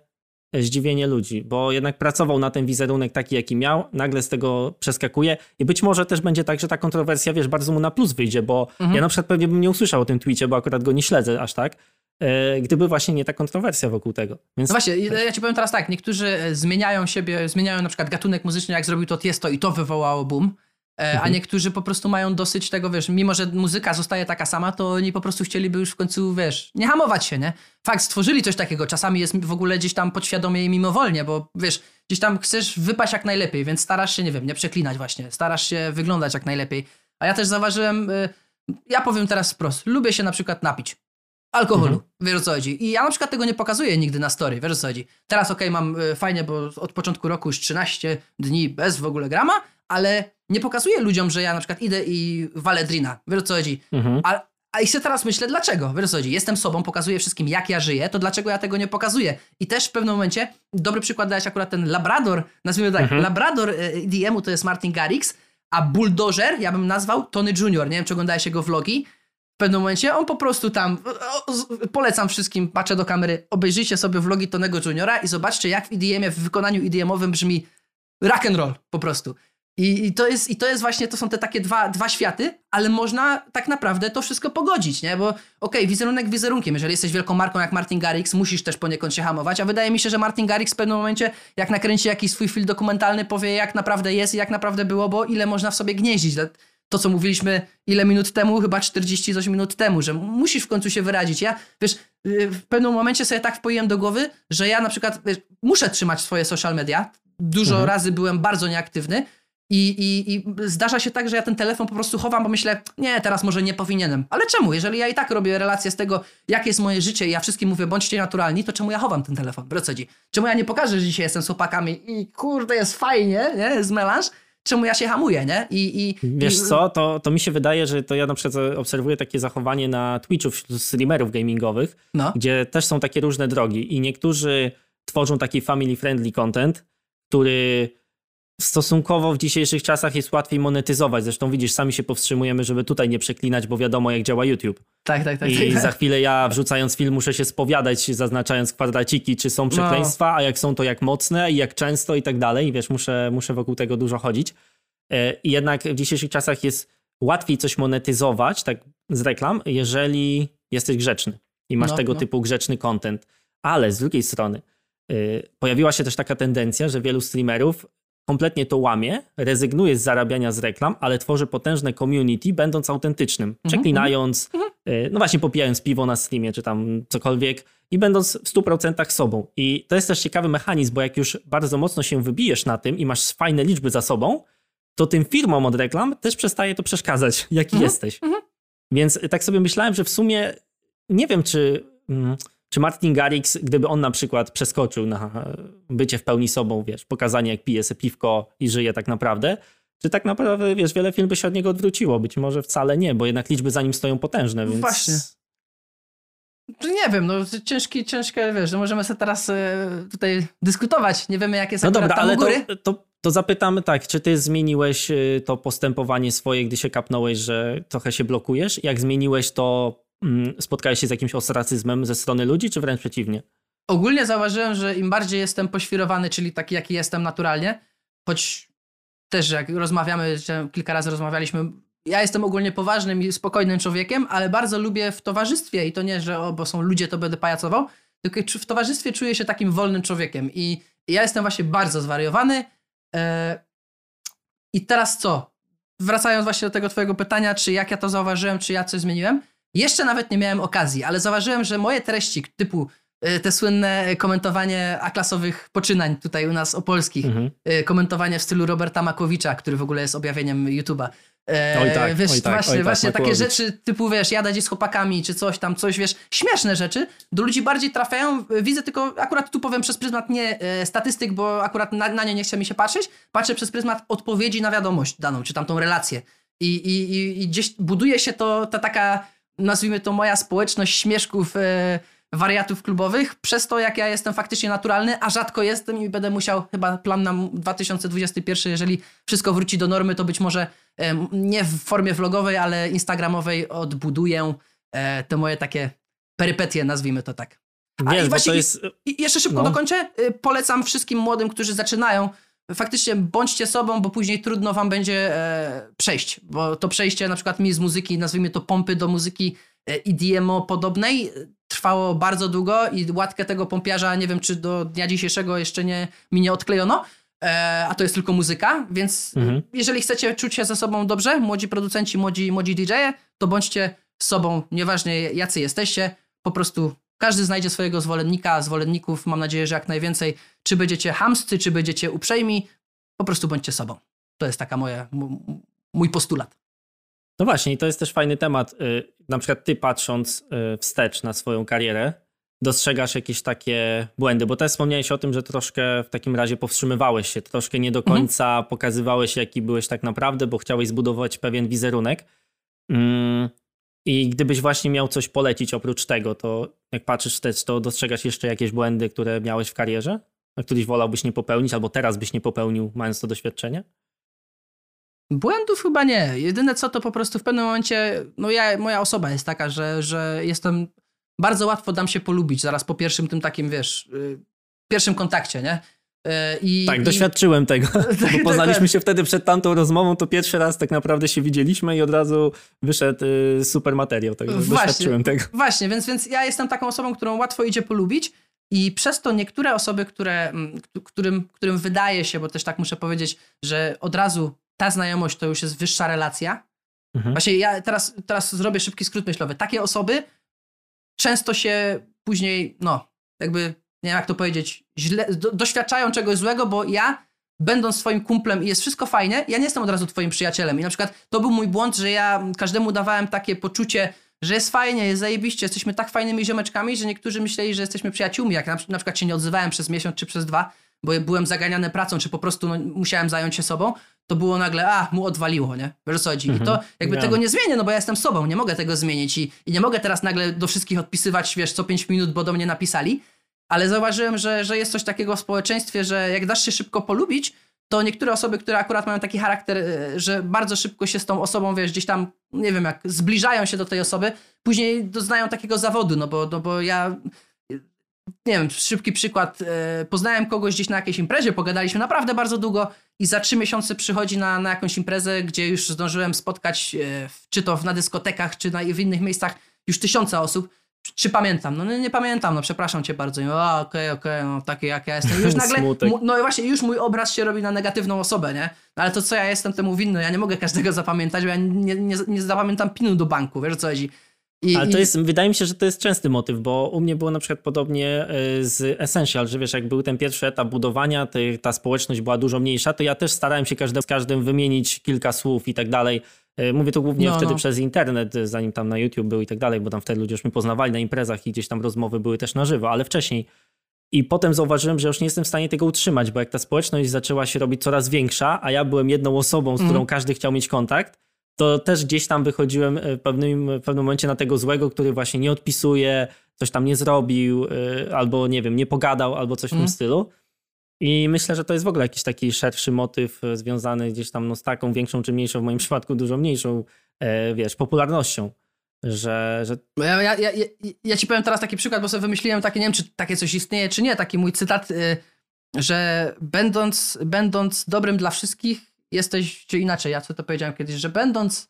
zdziwienie ludzi, bo jednak pracował na ten wizerunek taki, jaki miał, nagle z tego przeskakuje i być może też będzie tak, że ta kontrowersja, wiesz, bardzo mu na plus wyjdzie, bo Mhm. ja na przykład pewnie bym nie usłyszał o tym tweetie, bo akurat go nie śledzę aż tak, e, gdyby właśnie nie ta kontrowersja wokół tego. Więc No właśnie, ja ci powiem teraz tak, niektórzy e, zmieniają siebie, zmieniają na przykład gatunek muzyczny, jak zrobił to Tiesto i to wywołało boom, e, a Mhm. niektórzy po prostu mają dosyć tego, wiesz, mimo że muzyka zostaje taka sama, to oni po prostu chcieliby już w końcu, wiesz, nie hamować się, nie? Fakt, stworzyli coś takiego, czasami jest w ogóle gdzieś tam podświadomie i mimowolnie, bo wiesz, gdzieś tam chcesz wypaść jak najlepiej, więc starasz się, nie wiem, nie przeklinać właśnie, starasz się wyglądać jak najlepiej. A ja też zauważyłem, y, ja powiem teraz wprost, lubię się na przykład napić. Alkoholu, Mhm. wiesz o co chodzi. I ja na przykład tego nie pokazuję nigdy na story, wiesz o co chodzi. Teraz okej, mam y, fajnie, bo od początku roku już 13 dni bez w ogóle grama, ale nie pokazuję ludziom, że ja na przykład idę i walę drina, wiesz o co chodzi. mhm. A, a i sobie teraz myślę, dlaczego? Wiesz o co chodzi? Jestem sobą, pokazuję wszystkim, jak ja żyję, to dlaczego ja tego nie pokazuję? I też w pewnym momencie, dobry przykład dałeś akurat ten Labrador, nazwijmy tak, Mhm. Labrador e, EDM-u to jest Martin Garrix, a Bulldozer ja bym nazwał Tony Junior. Nie wiem, czy oglądałeś jego vlogi. W pewnym momencie on po prostu tam, polecam wszystkim, patrzę do kamery, obejrzyjcie sobie vlogi Tonego Juniora i zobaczcie, jak w EDM-ie, w wykonaniu EDM-owym brzmi rock and roll po prostu. I, I, to jest, I to jest właśnie, to są te takie dwa, dwa światy, ale można tak naprawdę to wszystko pogodzić, nie? Bo okej, wizerunek wizerunkiem, jeżeli jesteś wielką marką jak Martin Garrix, musisz też poniekąd się hamować, a wydaje mi się, że Martin Garrix w pewnym momencie, jak nakręci jakiś swój film dokumentalny, powie jak naprawdę jest i jak naprawdę było, bo ile można w sobie gnieździć. To, co mówiliśmy ile minut temu, chyba 40 coś minut temu, że musisz w końcu się wyrazić. Ja, wiesz, yy, w pewnym momencie sobie tak wpoiłem do głowy, że ja na przykład wiesz, muszę trzymać swoje social media. Dużo Mhm. razy byłem bardzo nieaktywny, i, i, I zdarza się tak, że ja ten telefon po prostu chowam, bo myślę, nie, teraz może nie powinienem. Ale czemu? Jeżeli ja i tak robię relację z tego, jakie jest moje życie i ja wszystkim mówię, bądźcie naturalni, to czemu ja chowam ten telefon? Brocedzi. Czemu ja nie pokażę, że dzisiaj jestem z chłopakami i kurde, jest fajnie, nie? Z melanż? Czemu ja się hamuję, nie? I, i, Wiesz co, to, to mi się wydaje, że to ja na przykład obserwuję takie zachowanie na Twitchu wśród streamerów gamingowych, No. gdzie też są takie różne drogi i niektórzy tworzą taki family friendly content, który stosunkowo w dzisiejszych czasach jest łatwiej monetyzować. Zresztą widzisz, sami się powstrzymujemy, żeby tutaj nie przeklinać, bo wiadomo jak działa YouTube. Tak, tak, tak. I tak, za chwilę ja wrzucając film muszę się spowiadać, zaznaczając kwadraciki, czy są przekleństwa, a jak są to jak mocne i jak często i tak dalej. I wiesz, muszę, muszę wokół tego dużo chodzić. E, I jednak w dzisiejszych czasach jest łatwiej coś monetyzować tak z reklam, jeżeli jesteś grzeczny i masz No, tego no. typu grzeczny content. Ale z drugiej strony y, pojawiła się też taka tendencja, że wielu streamerów kompletnie to łamie, rezygnuje z zarabiania z reklam, ale tworzy potężne community, będąc autentycznym, przeklinając, y, no właśnie popijając piwo na streamie, czy tam cokolwiek i będąc w 100% sobą. I to jest też ciekawy mechanizm, bo jak już bardzo mocno się wybijesz na tym i masz fajne liczby za sobą, to tym firmom od reklam też przestaje to przeszkadzać, jaki Mhm, jesteś. Więc tak sobie myślałem, że w sumie nie wiem, czy, mm, czy Martin Garrix, gdyby on na przykład przeskoczył na e, bycie w pełni sobą, wiesz, pokazanie jak pije se piwko i żyje tak naprawdę, czy tak naprawdę, wiesz, wiele film by się od niego odwróciło. Być może wcale nie, bo jednak liczby za nim stoją potężne, więc... Właśnie. Nie wiem, no ciężki, ciężkie, wiesz, no możemy sobie teraz e, tutaj dyskutować, nie wiemy jak jest No dobra, tam ale góry. to, to, to zapytamy tak, czy ty zmieniłeś y, to postępowanie swoje, gdy się kapnąłeś, że trochę się blokujesz? Jak zmieniłeś to, spotkałeś się z jakimś ostracyzmem ze strony ludzi, czy wręcz przeciwnie? Ogólnie zauważyłem, że im bardziej jestem poświrowany, czyli taki jaki jestem naturalnie, choć też jak rozmawiamy, kilka razy rozmawialiśmy, ja jestem ogólnie poważnym i spokojnym człowiekiem, ale bardzo lubię w towarzystwie i to nie, że o, bo są ludzie, to będę pajacował, tylko w towarzystwie czuję się takim wolnym człowiekiem i i ja jestem właśnie bardzo zwariowany. E, I teraz co? Wracając właśnie do tego twojego pytania, czy jak ja to zauważyłem, czy ja coś zmieniłem, jeszcze nawet nie miałem okazji, ale zauważyłem, że moje treści typu e, te słynne komentowanie A-klasowych poczynań tutaj u nas opolskich, Mhm. e, komentowanie w stylu Roberta Makowicza, który w ogóle jest objawieniem YouTube'a. E, Oj tak, wiesz, oj tak, właśnie, oj tak, właśnie takie rzeczy typu, wiesz, jadać z chłopakami, czy coś tam, coś, wiesz, śmieszne rzeczy, do ludzi bardziej trafiają. Widzę tylko, akurat tu powiem przez pryzmat nie statystyk, bo akurat na, na nie nie chce mi się patrzeć, patrzę przez pryzmat odpowiedzi na wiadomość daną, czy tamtą relację. I, i, i, i gdzieś buduje się to, ta taka, nazwijmy to moja społeczność śmieszków, e, wariatów klubowych, przez to jak ja jestem faktycznie naturalny, a rzadko jestem i będę musiał, chyba plan na 2021, jeżeli wszystko wróci do normy, to być może em, nie w formie vlogowej, ale instagramowej odbuduję e, te moje takie perypetie, nazwijmy to tak. A Wiesz, i właśnie jest... I jeszcze szybko No. dokończę. Y, Polecam wszystkim młodym, którzy zaczynają. Faktycznie bądźcie sobą, bo później trudno wam będzie e, przejść. Bo to przejście na przykład mi z muzyki, nazwijmy to pompy do muzyki EDMO podobnej, e, trwało bardzo długo i łatkę tego pompiarza, nie wiem czy do dnia dzisiejszego jeszcze nie, mi nie odklejono. E, a to jest tylko muzyka, więc Mhm. jeżeli chcecie czuć się ze sobą dobrze, młodzi producenci, młodzi, młodzi DJ-e, to bądźcie sobą, nieważne jacy jesteście, po prostu każdy znajdzie swojego zwolennika, zwolenników, mam nadzieję, że jak najwięcej, czy będziecie hamscy, czy będziecie uprzejmi, po prostu bądźcie sobą. To jest taka moja, mój postulat. No właśnie, i to jest też fajny temat. Y, Na przykład ty patrząc y, wstecz na swoją karierę, dostrzegasz jakieś takie błędy, bo też wspomniałeś o tym, że troszkę w takim razie powstrzymywałeś się, troszkę nie do Mhm. końca pokazywałeś, jaki byłeś tak naprawdę, bo chciałeś zbudować pewien wizerunek. Mm, I gdybyś właśnie miał coś polecić oprócz tego, to jak patrzysz wstecz, to dostrzegasz jeszcze jakieś błędy, które miałeś w karierze, a wolałbyś nie popełnić, albo teraz byś nie popełnił, mając to doświadczenie? Błędów chyba nie. Jedyne co to po prostu w pewnym momencie, no ja, moja osoba jest taka, że, że jestem, bardzo łatwo dam się polubić zaraz po pierwszym tym takim, wiesz, y, pierwszym kontakcie, nie? Y, I, Tak, i, doświadczyłem tego. Tak, Bo poznaliśmy dokładnie. się wtedy przed tamtą rozmową, to pierwszy raz tak naprawdę się widzieliśmy i od razu wyszedł y, super materiał, także Właśnie. doświadczyłem tego. Właśnie, więc, więc ja jestem taką osobą, którą łatwo idzie polubić i przez to niektóre osoby, które, mm, którym, którym wydaje się, bo też tak muszę powiedzieć, że od razu ta znajomość to już jest wyższa relacja. Mhm. Właśnie ja teraz, teraz zrobię szybki skrót myślowy. Takie osoby często się później, no, jakby, nie wiem jak to powiedzieć, źle, do, doświadczają czegoś złego, bo ja, będąc swoim kumplem i jest wszystko fajne, ja nie jestem od razu twoim przyjacielem. I na przykład to był mój błąd, że ja każdemu dawałem takie poczucie, że jest fajnie, jest zajebiście, jesteśmy tak fajnymi ziomeczkami, że niektórzy myśleli, że jesteśmy przyjaciółmi. Jak na, na przykład się nie odzywałem przez miesiąc czy przez dwa, bo byłem zaganiany pracą, czy po prostu no, musiałem zająć się sobą, to było nagle, a, mu odwaliło, nie? Wiesz co chodzi? I Mhm. to jakby Ja. tego nie zmienię, no bo ja jestem sobą, nie mogę tego zmienić i, i nie mogę teraz nagle do wszystkich odpisywać, wiesz, co 5 minut, bo do mnie napisali, ale zauważyłem, że, że jest coś takiego w społeczeństwie, że jak dasz się szybko polubić, to niektóre osoby, które akurat mają taki charakter, e, że bardzo szybko się z tą osobą, wiesz, gdzieś tam, nie wiem, jak zbliżają się do tej osoby, później doznają takiego zawodu, no bo, no bo ja, nie wiem, szybki przykład, e, poznałem kogoś gdzieś na jakiejś imprezie, pogadaliśmy naprawdę bardzo długo i za trzy miesiące przychodzi na, na jakąś imprezę, gdzie już zdążyłem spotkać, e, czy to na dyskotekach, czy na, w innych miejscach, już tysiące osób. Czy pamiętam? No nie, nie pamiętam, no przepraszam cię bardzo. O, okej, okej, no takie jak ja jestem. Już nagle, no i właśnie, już mój obraz się robi na negatywną osobę, nie? No ale to co ja jestem temu winny? Ja nie mogę każdego zapamiętać, bo ja nie, nie, nie zapamiętam pinu do banku, wiesz o co chodzi? I, Ale to i- jest, wydaje mi się, że to jest częsty motyw, bo u mnie było na przykład podobnie y, z Essential, że wiesz, jak był ten pierwszy etap budowania, ta społeczność była dużo mniejsza, to ja też starałem się każde, z każdym wymienić kilka słów i tak dalej. Y, Mówię to głównie No, wtedy no. przez internet, y, zanim tam na YouTube był i tak dalej, bo tam wtedy ludzie już mnie poznawali na imprezach i gdzieś tam rozmowy były też na żywo, ale wcześniej. I potem zauważyłem, że już nie jestem w stanie tego utrzymać, bo jak ta społeczność zaczęła się robić coraz większa, a ja byłem jedną osobą, z którą Mhm. każdy chciał mieć kontakt, to też gdzieś tam wychodziłem e, w pewnym, w pewnym momencie na tego złego, który właśnie nie odpisuje, coś tam nie zrobił, albo nie wiem, nie pogadał, albo coś w tym Mhm. stylu. I myślę, że to jest w ogóle jakiś taki szerszy motyw e, związany gdzieś tam no, z taką większą czy mniejszą, w moim przypadku dużo mniejszą, e, wiesz, popularnością. Że, że Bo Ja, ja, ja, ja, ci powiem teraz taki przykład, bo sobie wymyśliłem takie, nie wiem, czy takie coś istnieje, czy nie, taki mój cytat, y, że będąc, będąc dobrym dla wszystkich, jesteś, czy inaczej, ja co to powiedziałem kiedyś, że będąc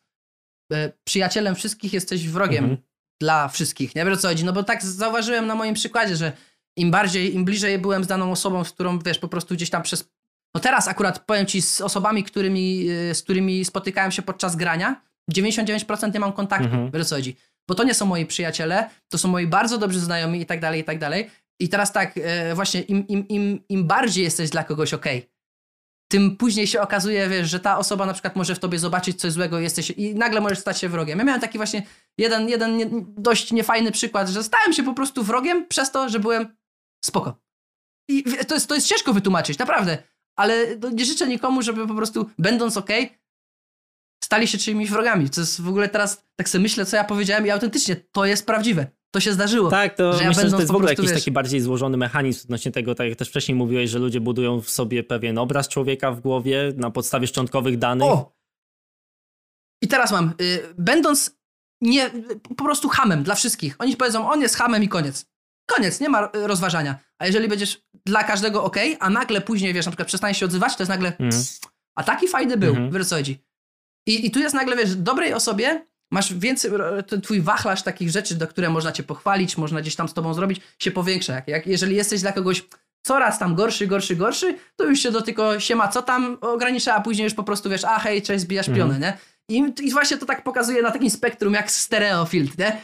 przyjacielem wszystkich, jesteś wrogiem Mhm. dla wszystkich. Nie wiem o co chodzi, no bo tak zauważyłem na moim przykładzie, że im bardziej, im bliżej byłem z daną osobą, z którą, wiesz, po prostu gdzieś tam przez... No teraz akurat powiem ci z osobami, którymi, y, z którymi spotykałem się podczas grania, 99% nie mam kontaktu, Mhm. wiesz co chodzi. Bo to nie są moi przyjaciele, to są moi bardzo dobrzy znajomi i tak dalej, i tak dalej. I teraz tak, e, właśnie im, im, im, im bardziej jesteś dla kogoś okej, tym później się okazuje, wiesz, że ta osoba na przykład może w tobie zobaczyć coś złego jesteś, i nagle możesz stać się wrogiem. Ja miałem taki właśnie jeden, jeden nie, dość niefajny przykład, że stałem się po prostu wrogiem przez to, że byłem spoko. I to jest, to jest ciężko wytłumaczyć, naprawdę. Ale no, nie życzę nikomu, żeby po prostu, będąc okej, stali się czyimiś wrogami. To jest w ogóle teraz, tak sobie myślę, co ja powiedziałem i autentycznie to jest prawdziwe. To się zdarzyło. tak, to Że ja myślę, że to jest w ogóle jakiś wiesz- taki bardziej złożony mechanizm odnośnie tego, tak jak też wcześniej mówiłeś, że ludzie budują w sobie pewien obraz człowieka w głowie na podstawie szczątkowych danych. O! I teraz mam, y, będąc nie, po prostu hamem dla wszystkich. Oni powiedzą, on jest hamem i koniec. Koniec, nie ma rozważania. A jeżeli będziesz dla każdego ok, a nagle później, wiesz, na przykład przestaniesz się odzywać, to jest nagle, Mhm. a taki fajny był, Mhm. wiesz co chodzi. I, I tu jest nagle, wiesz, dobrej osobie masz więcej, ten twój wachlarz takich rzeczy, do które można cię pochwalić, można gdzieś tam z tobą zrobić, się powiększa. Jak, jak, jeżeli jesteś dla kogoś coraz tam gorszy, gorszy, gorszy, to już się do tylko siema, co tam ogranicza, a później już po prostu wiesz, a hej, cześć, zbijasz Mhm. pionę, nie? I, I właśnie to tak pokazuje na takim spektrum jak stereofilt, nie?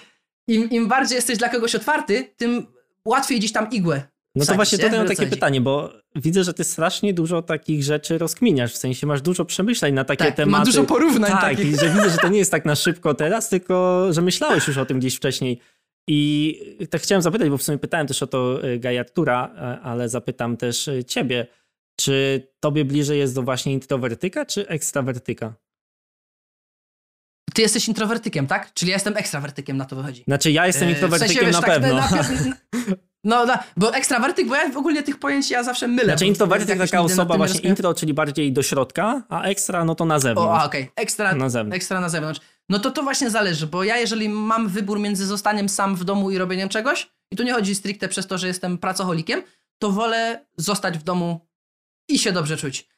Im, Im bardziej jesteś dla kogoś otwarty, tym łatwiej gdzieś tam igłę No to właśnie nie? tutaj mam Wiesz, o co takie pytanie, bo widzę, że ty strasznie dużo takich rzeczy rozkminiasz, w sensie masz dużo przemyśleń na takie Tak, tematy. ma dużo porównań tak, takich. że widzę, że to nie jest tak na szybko teraz, tylko że myślałeś już o tym gdzieś wcześniej. I tak chciałem zapytać, bo w sumie pytałem też o to y, Gaja Artura, e, ale zapytam też y, ciebie, czy tobie bliżej jest do właśnie introwertyka czy ekstrawertyka? Ty jesteś introwertykiem, tak? Czyli ja jestem ekstrawertykiem, na to wychodzi. Znaczy ja jestem E, introwertykiem w sensie, wiesz, na tak, pewno. na- no, no, bo ekstrawertyk, bo ja w ogóle tych pojęć ja zawsze mylę. Znaczy introwertyk jakoś taka osoba właśnie rozkminiam. intro, czyli bardziej do środka, a ekstra no to na O, zewnątrz. a, okej, ekstra, Na zewnątrz. ekstra na zewnątrz. No to to właśnie zależy, bo ja jeżeli mam wybór między zostaniem sam w domu i robieniem czegoś, i tu nie chodzi stricte przez to, że jestem pracocholikiem, to wolę zostać w domu i się dobrze czuć.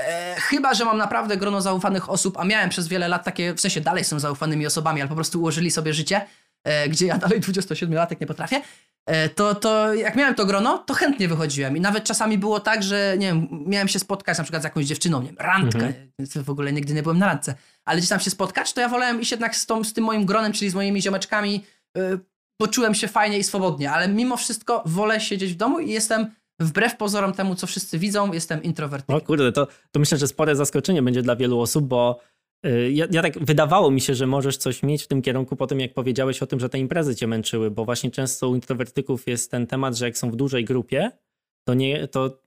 E, chyba, że mam naprawdę grono zaufanych osób, a miałem przez wiele lat takie, w sensie dalej są zaufanymi osobami, ale po prostu ułożyli sobie życie, e, gdzie ja dalej 27-latek nie potrafię, e, to, to jak miałem to grono, to chętnie wychodziłem. I nawet czasami było tak, że nie wiem, miałem się spotkać na przykład z jakąś dziewczyną, nie wiem, randka, Mhm. w ogóle nigdy nie byłem na randce, ale gdzieś tam się spotkać, to ja wolałem iść jednak z, tą, z tym moim gronem, czyli z moimi ziomeczkami, yy, poczułem się fajnie i swobodnie, ale mimo wszystko wolę siedzieć w domu i jestem wbrew pozorom temu, co wszyscy widzą, jestem introwertykiem. O kurde, to, to myślę, że spore zaskoczenie będzie dla wielu osób, bo y, ja, ja tak wydawało mi się, że możesz coś mieć w tym kierunku po tym, jak powiedziałeś o tym, że te imprezy cię męczyły, bo właśnie często u introwertyków jest ten temat, że jak są w dużej grupie, to nie, to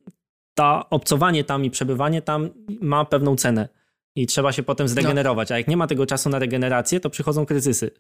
ta obcowanie tam i przebywanie tam ma pewną cenę i trzeba się potem zregenerować, a jak nie ma tego czasu na regenerację, to przychodzą kryzysy.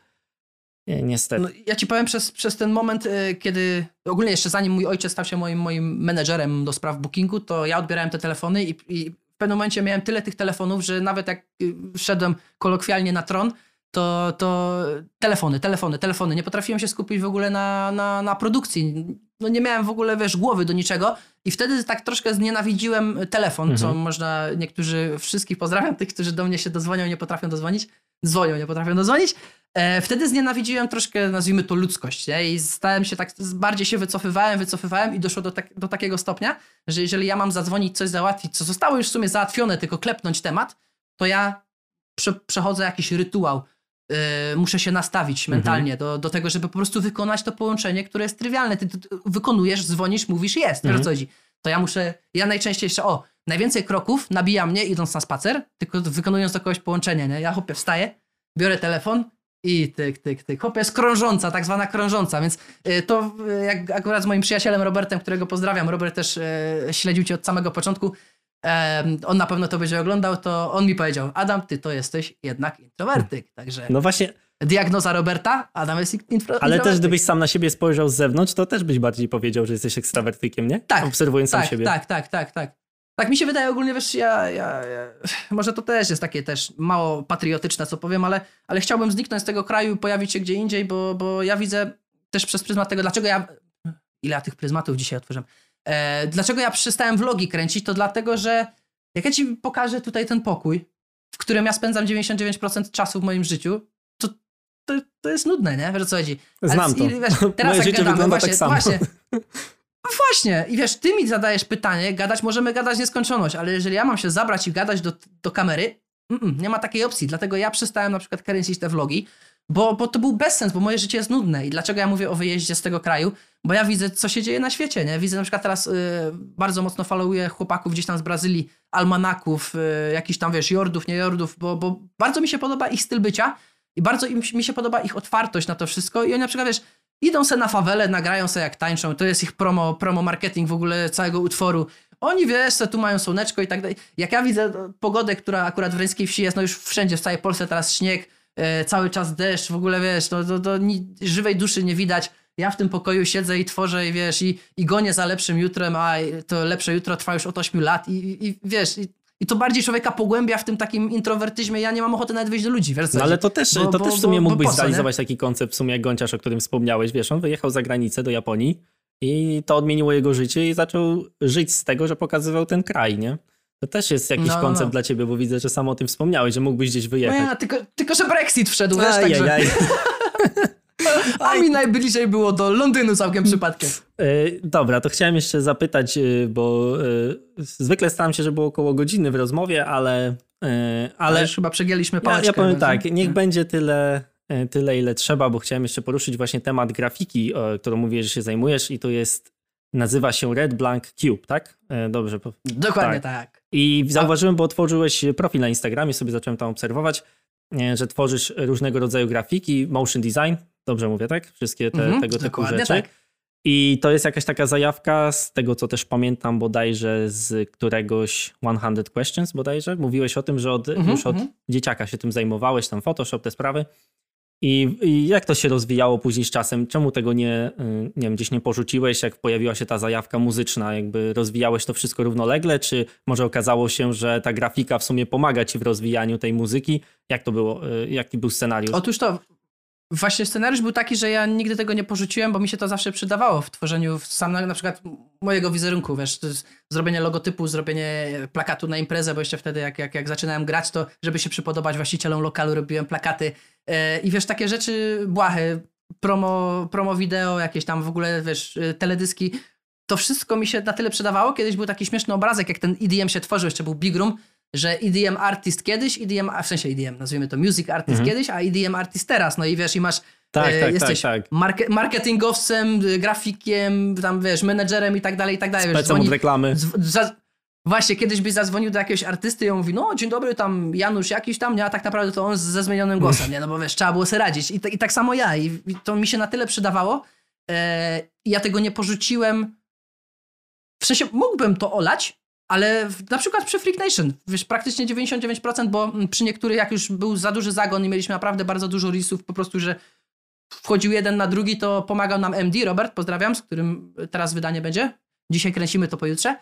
Nie, niestety. No, ja ci powiem przez, przez ten moment, y, kiedy ogólnie jeszcze zanim mój ojciec stał się moim, moim menedżerem do spraw bookingu, to ja odbierałem te telefony i, i w pewnym momencie miałem tyle tych telefonów, że nawet jak y, szedłem kolokwialnie na tron, to, to telefony, telefony, telefony. Nie potrafiłem się skupić w ogóle na, na, na produkcji. No nie miałem w ogóle, wiesz, głowy do niczego i wtedy tak troszkę znienawidziłem telefon, Mhm. co można, niektórzy, wszystkich pozdrawiam, tych, którzy do mnie się dozwonią nie potrafią dozwonić, dzwonią, nie potrafią dozwonić. E, wtedy znienawidziłem troszkę, nazwijmy to ludzkość, nie? I stałem się tak, bardziej się wycofywałem, wycofywałem i doszło do, tak, do takiego stopnia, że jeżeli ja mam zadzwonić, coś załatwić, co zostało już w sumie załatwione, tylko klepnąć temat, to ja prze, przechodzę jakiś rytuał. Yy, muszę się nastawić mentalnie do, do tego, żeby po prostu wykonać to połączenie, które jest trywialne. Ty, ty, ty wykonujesz, dzwonisz, mówisz, jest. Mhm. Co chodzi? To ja muszę, ja najczęściej jeszcze, o, najwięcej kroków nabija mnie idąc na spacer, tylko wykonując do kogoś połączenie, nie? Ja hopie wstaję, biorę telefon i tyk, tyk, tyk. Hopie jest krążąca, tak zwana krążąca, więc y, to y, jak akurat z moim przyjacielem Robertem, którego pozdrawiam, Robert też y, śledził cię od samego początku, on na pewno to będzie oglądał, to on mi powiedział, Adam, ty to jesteś jednak introwertyk. Także No właśnie, diagnoza Roberta, Adam jest intro, ale też introwertyk. gdybyś sam na siebie spojrzał z zewnątrz, to też byś bardziej powiedział, że jesteś ekstrawertykiem, nie? Tak, Obserwując sam tak, siebie. tak, tak, tak, tak. Tak mi się wydaje ogólnie, wiesz, ja, ja, ja, może to też jest takie też mało patriotyczne, co powiem, ale, ale chciałbym zniknąć z tego kraju i pojawić się gdzie indziej, bo, bo ja widzę też przez pryzmat tego, dlaczego ja, ile ja tych pryzmatów dzisiaj otworzyłem, e, dlaczego ja przestałem vlogi kręcić, to dlatego, że jak ja ci pokażę tutaj ten pokój, w którym ja spędzam 99% czasu w moim życiu, to, to, to jest nudne, nie? Wiesz o co chodzi? Ale Znam to. wiesz, teraz Moje jak życie gadamy, wygląda właśnie, tak samo. Właśnie, no właśnie, i wiesz, ty mi zadajesz pytanie, gadać możemy gadać nieskończoność, ale jeżeli ja mam się zabrać i gadać do, do kamery, mm, nie ma takiej opcji, dlatego ja przestałem na przykład kręcić te vlogi, bo, bo to był bezsens, bo moje życie jest nudne. I dlaczego ja mówię o wyjeździe z tego kraju, bo ja widzę, co się dzieje na świecie, nie? Widzę na przykład teraz y, bardzo mocno followuję chłopaków gdzieś tam z Brazylii, almanaków, y, jakichś tam, wiesz, jordów, nie jordów, bo, bo bardzo mi się podoba ich styl bycia i bardzo im, mi się podoba ich otwartość na to wszystko. I oni na przykład, wiesz, idą se na fawelę, nagrają se jak tańczą, to jest ich promo, promo marketing w ogóle całego utworu. Oni, wiesz, se tu mają słoneczko i tak dalej. Jak ja widzę no, pogodę, która akurat w Reńskiej Wsi jest, no już wszędzie, w całej Polsce teraz śnieg, e, cały czas deszcz, w ogóle, wiesz, no, to, to ni, żywej duszy nie widać. Ja w tym pokoju siedzę i tworzę i wiesz, i, i gonię za lepszym jutrem, a to lepsze jutro trwa już od 8 lat i, i, i wiesz, i, i to bardziej człowieka pogłębia w tym takim introwertyzmie. Ja nie mam ochoty nawet wyjść do ludzi, wiesz No ale to też, Bo- to bo- też w sumie bo- mógłbyś zrealizować taki koncept w sumie jak Gonciarz, o którym wspomniałeś. Wiesz, on wyjechał za granicę do Japonii i to odmieniło jego życie i zaczął żyć z tego, że pokazywał ten kraj, nie? To też jest jakiś No, no, koncept no. dla ciebie, bo widzę, że sam o tym wspomniałeś, że mógłbyś gdzieś No wyjechać. ja, tylko, tylko, że Brexit wszedł, wiesz, także... A mi najbliżej było do Londynu całkiem przypadkiem. E, Dobra, to chciałem jeszcze zapytać, e, bo e, zwykle staram się, żeby było około godziny w rozmowie, ale, Ale ale już chyba przegięliśmy ja, pałeczkę. ja powiem więc- tak, niech będzie tyle, tyle, ile trzeba, bo chciałem jeszcze poruszyć właśnie temat grafiki, którą mówię, że się zajmujesz i to jest, nazywa się Red Blank Cube, tak? Dobrze. Dokładnie tak. I zauważyłem, bo otworzyłeś profil na Instagramie, sobie zacząłem tam obserwować, że tworzysz różnego rodzaju grafiki, motion design, dobrze mówię, tak? Wszystkie te, Mhm, tego typu rzeczy. tak. I to jest jakaś taka zajawka z tego, co też pamiętam bodajże z któregoś 100 Questions bodajże. Mówiłeś o tym, że od, Mhm, już od mhm. dzieciaka się tym zajmowałeś, tam Photoshop, te sprawy. I, I jak to się rozwijało później z czasem? Czemu tego nie, y, nie wiem, gdzieś nie porzuciłeś, jak pojawiła się ta zajawka muzyczna? Jakby rozwijałeś to wszystko równolegle, czy może okazało się, że ta grafika w sumie pomaga ci w rozwijaniu tej muzyki? Jak to było? Y, Jaki był scenariusz? Otóż to, właśnie scenariusz był taki, że ja nigdy tego nie porzuciłem, bo mi się to zawsze przydawało w tworzeniu w sam na, na przykład mojego wizerunku, wiesz, zrobienie logotypu, zrobienie plakatu na imprezę, bo jeszcze wtedy jak, jak, jak zaczynałem grać, to żeby się przypodobać właścicielom lokalu, robiłem plakaty e, i wiesz, takie rzeczy błahe, promo, promo wideo, jakieś tam w ogóle, wiesz, e, teledyski, to wszystko mi się na tyle przydawało. Kiedyś był taki śmieszny obrazek, jak ten EDM się tworzył, jeszcze był Big Room, że EDM artist kiedyś, EDM, a w sensie EDM, nazwijmy to music artist Mhm. kiedyś, a EDM artist teraz. No i wiesz, i masz, tak, e, tak, jesteś tak, tak. marke, marketingowcem, y, grafikiem, tam wiesz, menedżerem i tak dalej, i tak dalej. Wiesz, Specem od dzwoni- reklamy. zw- za, właśnie, kiedyś byś zadzwonił do jakiegoś artysty i on mówi, no dzień dobry, tam Janusz jakiś tam, nie, a tak naprawdę to on z- ze zmienionym głosem, nie, no bo wiesz, trzeba było sobie radzić. I, t- i tak samo ja, i, i to mi się na tyle przydawało, e, ja tego nie porzuciłem, w sensie mógłbym to olać, ale w, na przykład przy Freak Nation, wiesz, praktycznie 99%, bo przy niektórych jak już był za duży zagon i mieliśmy naprawdę bardzo dużo risów, po prostu, że wchodził jeden na drugi, to pomagał nam MD, Robert, pozdrawiam, z którym teraz wydanie będzie. Dzisiaj kręcimy to pojutrze.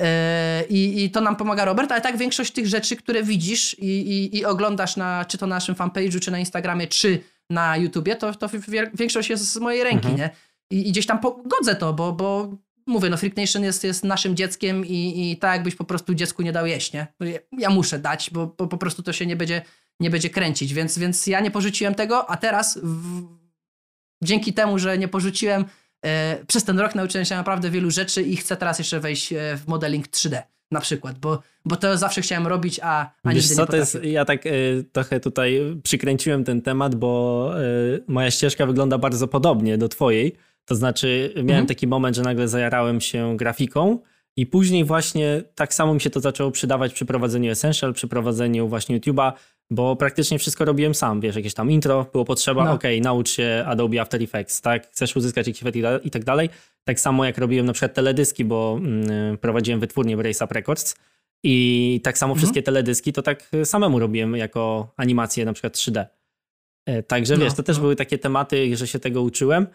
E, I, I to nam pomaga Robert, ale tak większość tych rzeczy, które widzisz i, i, i oglądasz na, czy to na naszym fanpage'u, czy na Instagramie, czy na YouTubie, to, to większość jest z mojej ręki, mhm. nie? I, I, gdzieś tam pogodzę to, bo, bo mówię, no Freak Nation jest, jest naszym dzieckiem i, i tak jakbyś po prostu dziecku nie dał jeść, nie? No ja muszę dać, bo, bo po prostu to się nie będzie, nie będzie kręcić, więc, więc ja nie porzuciłem tego, a teraz w, dzięki temu, że nie porzuciłem, e, przez ten rok nauczyłem się naprawdę wielu rzeczy i chcę teraz jeszcze wejść e, w modeling 3D na przykład, bo, bo to zawsze chciałem robić, a, a Wiesz co, nie to jest, Ja tak y, trochę tutaj przykręciłem ten temat, bo y, moja ścieżka wygląda bardzo podobnie do twojej. To znaczy miałem mhm. taki moment, że nagle zajarałem się grafiką i później właśnie tak samo mi się to zaczęło przydawać przy prowadzeniu Essential, przy prowadzeniu właśnie YouTube'a, bo praktycznie wszystko robiłem sam, wiesz, jakieś tam intro, było potrzeba, no. ok, naucz się Adobe After Effects, tak, chcesz uzyskać jakiś efekt i tak dalej. Tak samo jak robiłem na przykład teledyski, bo mm, prowadziłem wytwórnię w Race Up Records i tak samo mhm. wszystkie teledyski to tak samemu robiłem jako animacje na przykład 3D. E, także no, wiesz, to też no. były takie tematy, że się tego uczyłem,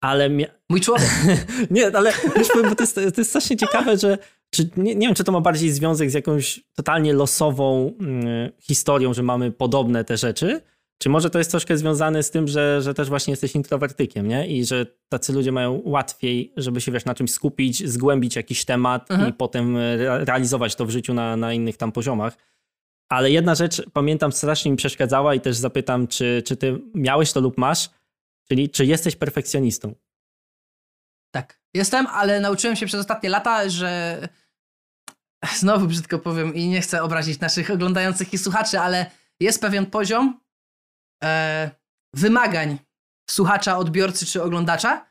ale... Mia... Mój człowiek! nie, ale wiesz, bo to jest, to jest strasznie ciekawe, że czy, nie, nie wiem, czy to ma bardziej związek z jakąś totalnie losową mm, historią, że mamy podobne te rzeczy, czy może to jest troszkę związane z tym, że, że też właśnie jesteś introwertykiem, nie? I że tacy ludzie mają łatwiej, żeby się wiesz, na czymś skupić, zgłębić jakiś temat mhm. i potem re realizować to w życiu na, na innych tam poziomach. Ale jedna rzecz, pamiętam, strasznie mi przeszkadzała i też zapytam, czy, czy ty miałeś to lub masz, czyli czy jesteś perfekcjonistą? Tak, jestem, ale nauczyłem się przez ostatnie lata, że znowu brzydko powiem i nie chcę obrazić naszych oglądających i słuchaczy, ale jest pewien poziom e, wymagań słuchacza, odbiorcy czy oglądacza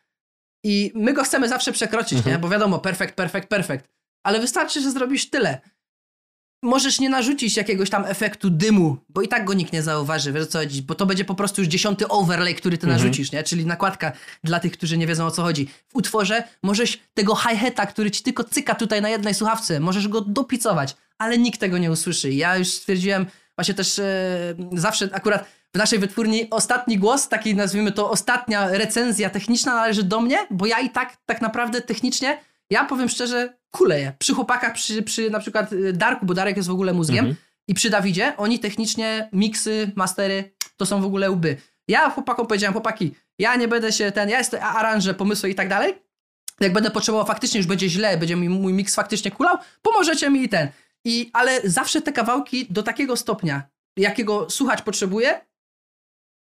i my go chcemy zawsze przekroczyć, mhm. nie? Bo wiadomo, perfekt, perfekt, perfekt. Ale wystarczy, że zrobisz tyle możesz nie narzucić jakiegoś tam efektu dymu, bo i tak go nikt nie zauważy, wiesz co chodzi, bo to będzie po prostu już dziesiąty overlay, który ty mhm. narzucisz, nie? Czyli nakładka dla tych, którzy nie wiedzą o co chodzi. W utworze możesz tego hi-hata, który ci tylko cyka tutaj na jednej słuchawce, możesz go dopicować, ale nikt tego nie usłyszy. Ja już stwierdziłem, właśnie też e, zawsze akurat w naszej wytwórni ostatni głos, taki nazwijmy to ostatnia recenzja techniczna należy do mnie, bo ja i tak tak naprawdę technicznie ja powiem szczerze, kuleję. Przy chłopakach, przy, przy na przykład y, Darku, bo Darek jest w ogóle mózgiem, mhm. i przy Dawidzie, oni technicznie, miksy, mastery, to są w ogóle łby. Ja chłopakom powiedziałem, chłopaki, ja nie będę się ten, ja jestem aranże, pomysły i tak dalej. Jak będę potrzebował faktycznie, już będzie źle, będzie mi mój miks faktycznie kulał, pomożecie mi i ten. I, ale zawsze te kawałki do takiego stopnia, jakiego słuchać potrzebuje,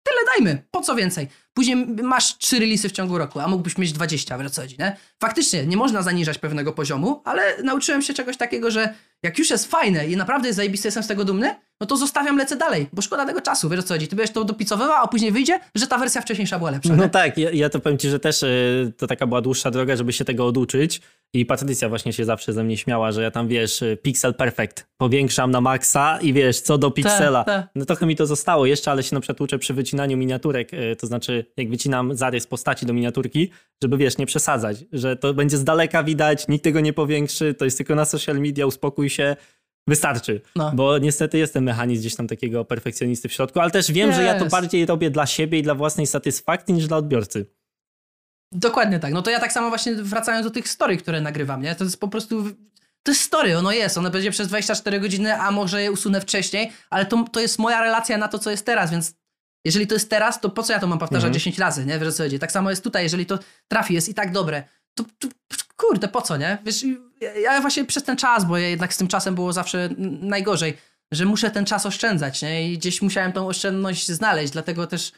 tyle dajmy, po co więcej? Później masz trzy releasy w ciągu roku, a mógłbyś mieć 20 w co nie? Faktycznie, nie można zaniżać pewnego poziomu, ale nauczyłem się czegoś takiego, że jak już jest fajne i naprawdę jest zajebiste, jestem z tego dumny, no to zostawiam, lecę dalej, bo szkoda tego czasu, wiesz o co chodzi. Ty będziesz to dopicowywał, a później wyjdzie, że ta wersja wcześniejsza była lepsza. No tak, ja, ja, to powiem ci, że też y, to taka była dłuższa droga, żeby się tego oduczyć i Patrycja właśnie się zawsze ze mnie śmiała, że ja tam, wiesz, y, pixel perfect, powiększam na maksa i wiesz, co do piksela. Ta, ta. No trochę mi to zostało jeszcze, ale się na przykład uczę przy wycinaniu miniaturek, y, to znaczy jak wycinam zarys postaci do miniaturki, żeby, wiesz, nie przesadzać, że to będzie z daleka widać, nikt tego nie powiększy, to jest tylko na social media, uspokój się, Wystarczy, no. bo niestety jestem mechanizm gdzieś tam takiego perfekcjonisty w środku, ale też wiem, yes. że ja to bardziej robię dla siebie i dla własnej satysfakcji niż dla odbiorcy. Dokładnie tak. No to ja tak samo właśnie wracając do tych story, które nagrywam, nie? To jest po prostu to jest story, ono jest, ono będzie przez 24 godziny, a może je usunę wcześniej, ale to, to jest moja relacja na to, co jest teraz, więc jeżeli to jest teraz, to po co ja to mam powtarzać mhm. 10 razy, nie? Wiesz co chodzi? Tak samo jest tutaj, jeżeli to trafi, jest i tak dobre, to, to kurde, po co, nie? Wiesz, ja właśnie przez ten czas, bo ja jednak z tym czasem było zawsze najgorzej, że muszę ten czas oszczędzać, nie? I gdzieś musiałem tą oszczędność znaleźć, dlatego też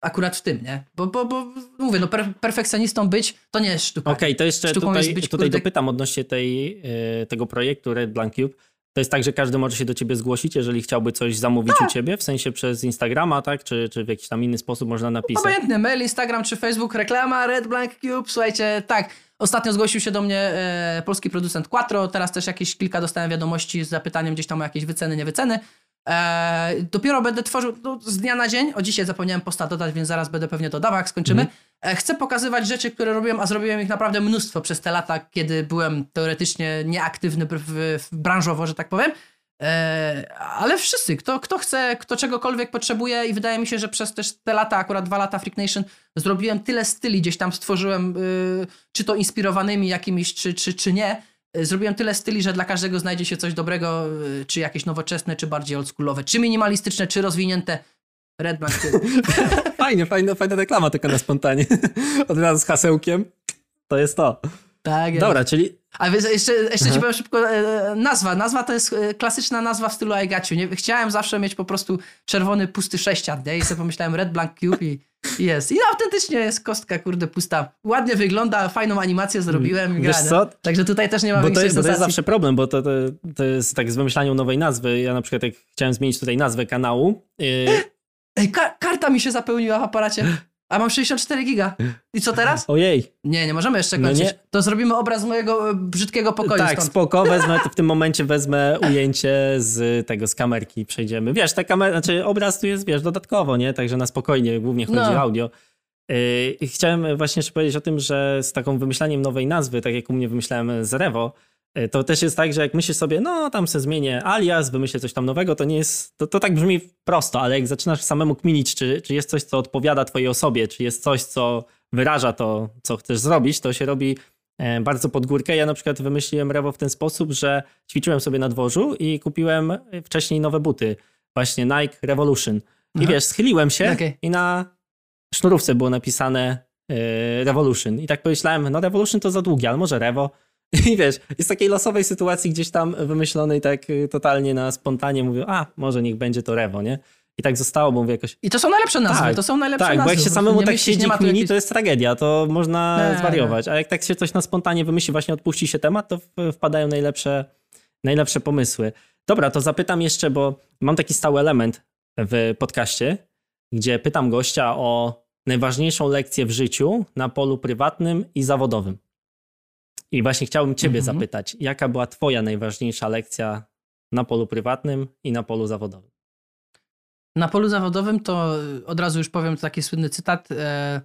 akurat w tym, nie? Bo, bo, bo mówię, no per, perfekcjonistą być to nie jest sztuka. Okej, okay, to jeszcze Sztuką tutaj, być, tutaj kurde... dopytam odnośnie tej, e, tego projektu Red Blank Cube. To jest tak, że każdy może się do ciebie zgłosić, jeżeli chciałby coś zamówić tak. u ciebie, w sensie przez Instagrama, tak? Czy, czy w jakiś tam inny sposób można napisać? Obojętny, mail, Instagram czy Facebook, reklama, Red Blank Cube, słuchajcie, tak. Ostatnio zgłosił się do mnie e, polski producent Quattro, teraz też jakieś kilka dostałem wiadomości z zapytaniem gdzieś tam o jakieś wyceny, niewyceny. E, dopiero będę tworzył no, z dnia na dzień, o dzisiaj zapomniałem posta dodać, więc zaraz będę pewnie dodawał, jak skończymy. Mm. E, chcę pokazywać rzeczy, które robiłem, a zrobiłem ich naprawdę mnóstwo przez te lata, kiedy byłem teoretycznie nieaktywny w, w, w branżowo, że tak powiem. E, ale wszyscy, kto, kto chce, kto czegokolwiek potrzebuje i wydaje mi się, że przez też te lata, akurat dwa lata Freak Nation, zrobiłem tyle styli, gdzieś tam stworzyłem, y, czy to inspirowanymi jakimiś, czy, czy, czy nie, y, zrobiłem tyle styli, że dla każdego znajdzie się coś dobrego, y, czy jakieś nowoczesne, czy bardziej oldschoolowe, czy minimalistyczne, czy rozwinięte. Red Blank Cube. Fajnie, fajna, fajna reklama taka na spontanie. Od razu z hasełkiem. To jest to. Tak. Dobra, czyli A więc jeszcze, jeszcze ci Aha. powiem szybko e, nazwa. Nazwa to jest e, klasyczna nazwa w stylu I got you. Nie, chciałem zawsze mieć po prostu czerwony, pusty sześcian, nie? I sobie pomyślałem Red Blank Cube i, jest. I autentycznie jest kostka, kurde, pusta. Ładnie wygląda, fajną animację zrobiłem. wiesz gra, co? Także tutaj też nie ma Bo to, jest, bo to jest zawsze problem, bo to, to, to jest tak z wymyślaniem nowej nazwy. Ja na przykład jak chciałem zmienić tutaj nazwę kanału, yy, Ej, ka karta mi się zapełniła w aparacie, a mam 64 giga. I co teraz? ojej, Nie, nie możemy jeszcze No kończyć. nie. To zrobimy obraz mojego e, brzydkiego pokoju tak, stąd. spoko, wezmę, w tym momencie wezmę ujęcie z tego, z kamerki i przejdziemy. Wiesz, ta kamera, znaczy obraz tu jest, wiesz, dodatkowo, nie? Także na spokojnie, głównie chodzi No. o audio. Yy, chciałem właśnie jeszcze powiedzieć o tym, że z taką wymyślaniem nowej nazwy, tak jak u mnie wymyślałem z Revo, yy, to też jest tak, że jak myślisz sobie, no tam se zmienię alias, wymyślę coś tam nowego, to nie jest, to, to tak brzmi prosto, ale jak zaczynasz samemu kminić, czy, czy jest coś, co odpowiada twojej osobie, czy jest coś, co wyraża to, co chcesz zrobić, to się robi e, bardzo pod górkę. Ja na przykład wymyśliłem Revo w ten sposób, że ćwiczyłem sobie na dworzu i kupiłem wcześniej nowe buty, właśnie Nike Revolution. I Aha. wiesz, schyliłem się Okej. i na sznurówce było napisane e, Revolution. I tak pomyślałem, no Revolution to za długie, ale może Revo. I wiesz, jest takiej losowej sytuacji gdzieś tam wymyślonej tak e, totalnie na spontanie mówię, a może niech będzie to Revo, nie? I tak zostało, bo mówię jakoś, I to są najlepsze nazwy, Tak, to są najlepsze tak, nazwy. bo jak się samemu tak myślisz, siedzi kmini, jakiejś- to jest tragedia, to można Nie, zwariować. A jak tak się coś na spontanie wymyśli, właśnie odpuści się temat, to wpadają najlepsze, najlepsze pomysły. Dobra, to zapytam jeszcze, bo mam taki stały element w podcaście, gdzie pytam gościa o najważniejszą lekcję w życiu na polu prywatnym i zawodowym. I właśnie chciałbym ciebie Mhm. zapytać, jaka była twoja najważniejsza lekcja na polu prywatnym i na polu zawodowym? Na polu zawodowym to y, od razu już powiem taki słynny cytat. E,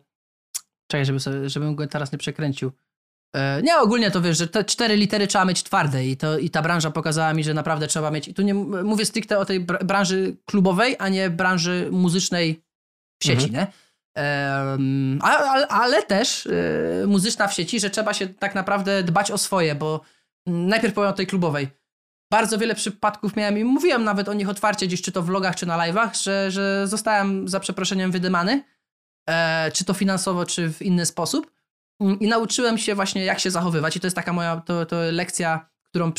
czekaj, żeby sobie, żebym go teraz nie przekręcił. E, nie, ogólnie to wiesz, że te cztery litery trzeba mieć twarde i, to, i ta branża pokazała mi, że naprawdę trzeba mieć. I tu nie mówię stricte o tej br- branży klubowej, a nie branży muzycznej w sieci, Mhm. nie? Ale, ale też e, muzyczna w sieci, że trzeba się tak naprawdę dbać o swoje, bo mm, najpierw powiem o tej klubowej. Bardzo wiele przypadków miałem i mówiłem nawet o nich otwarcie gdzieś, czy to w vlogach, czy na live'ach, że, że zostałem za przeproszeniem wydymany, e, czy to finansowo, czy w inny sposób. Mm, I nauczyłem się właśnie, jak się zachowywać. I to jest taka moja to, to lekcja, którą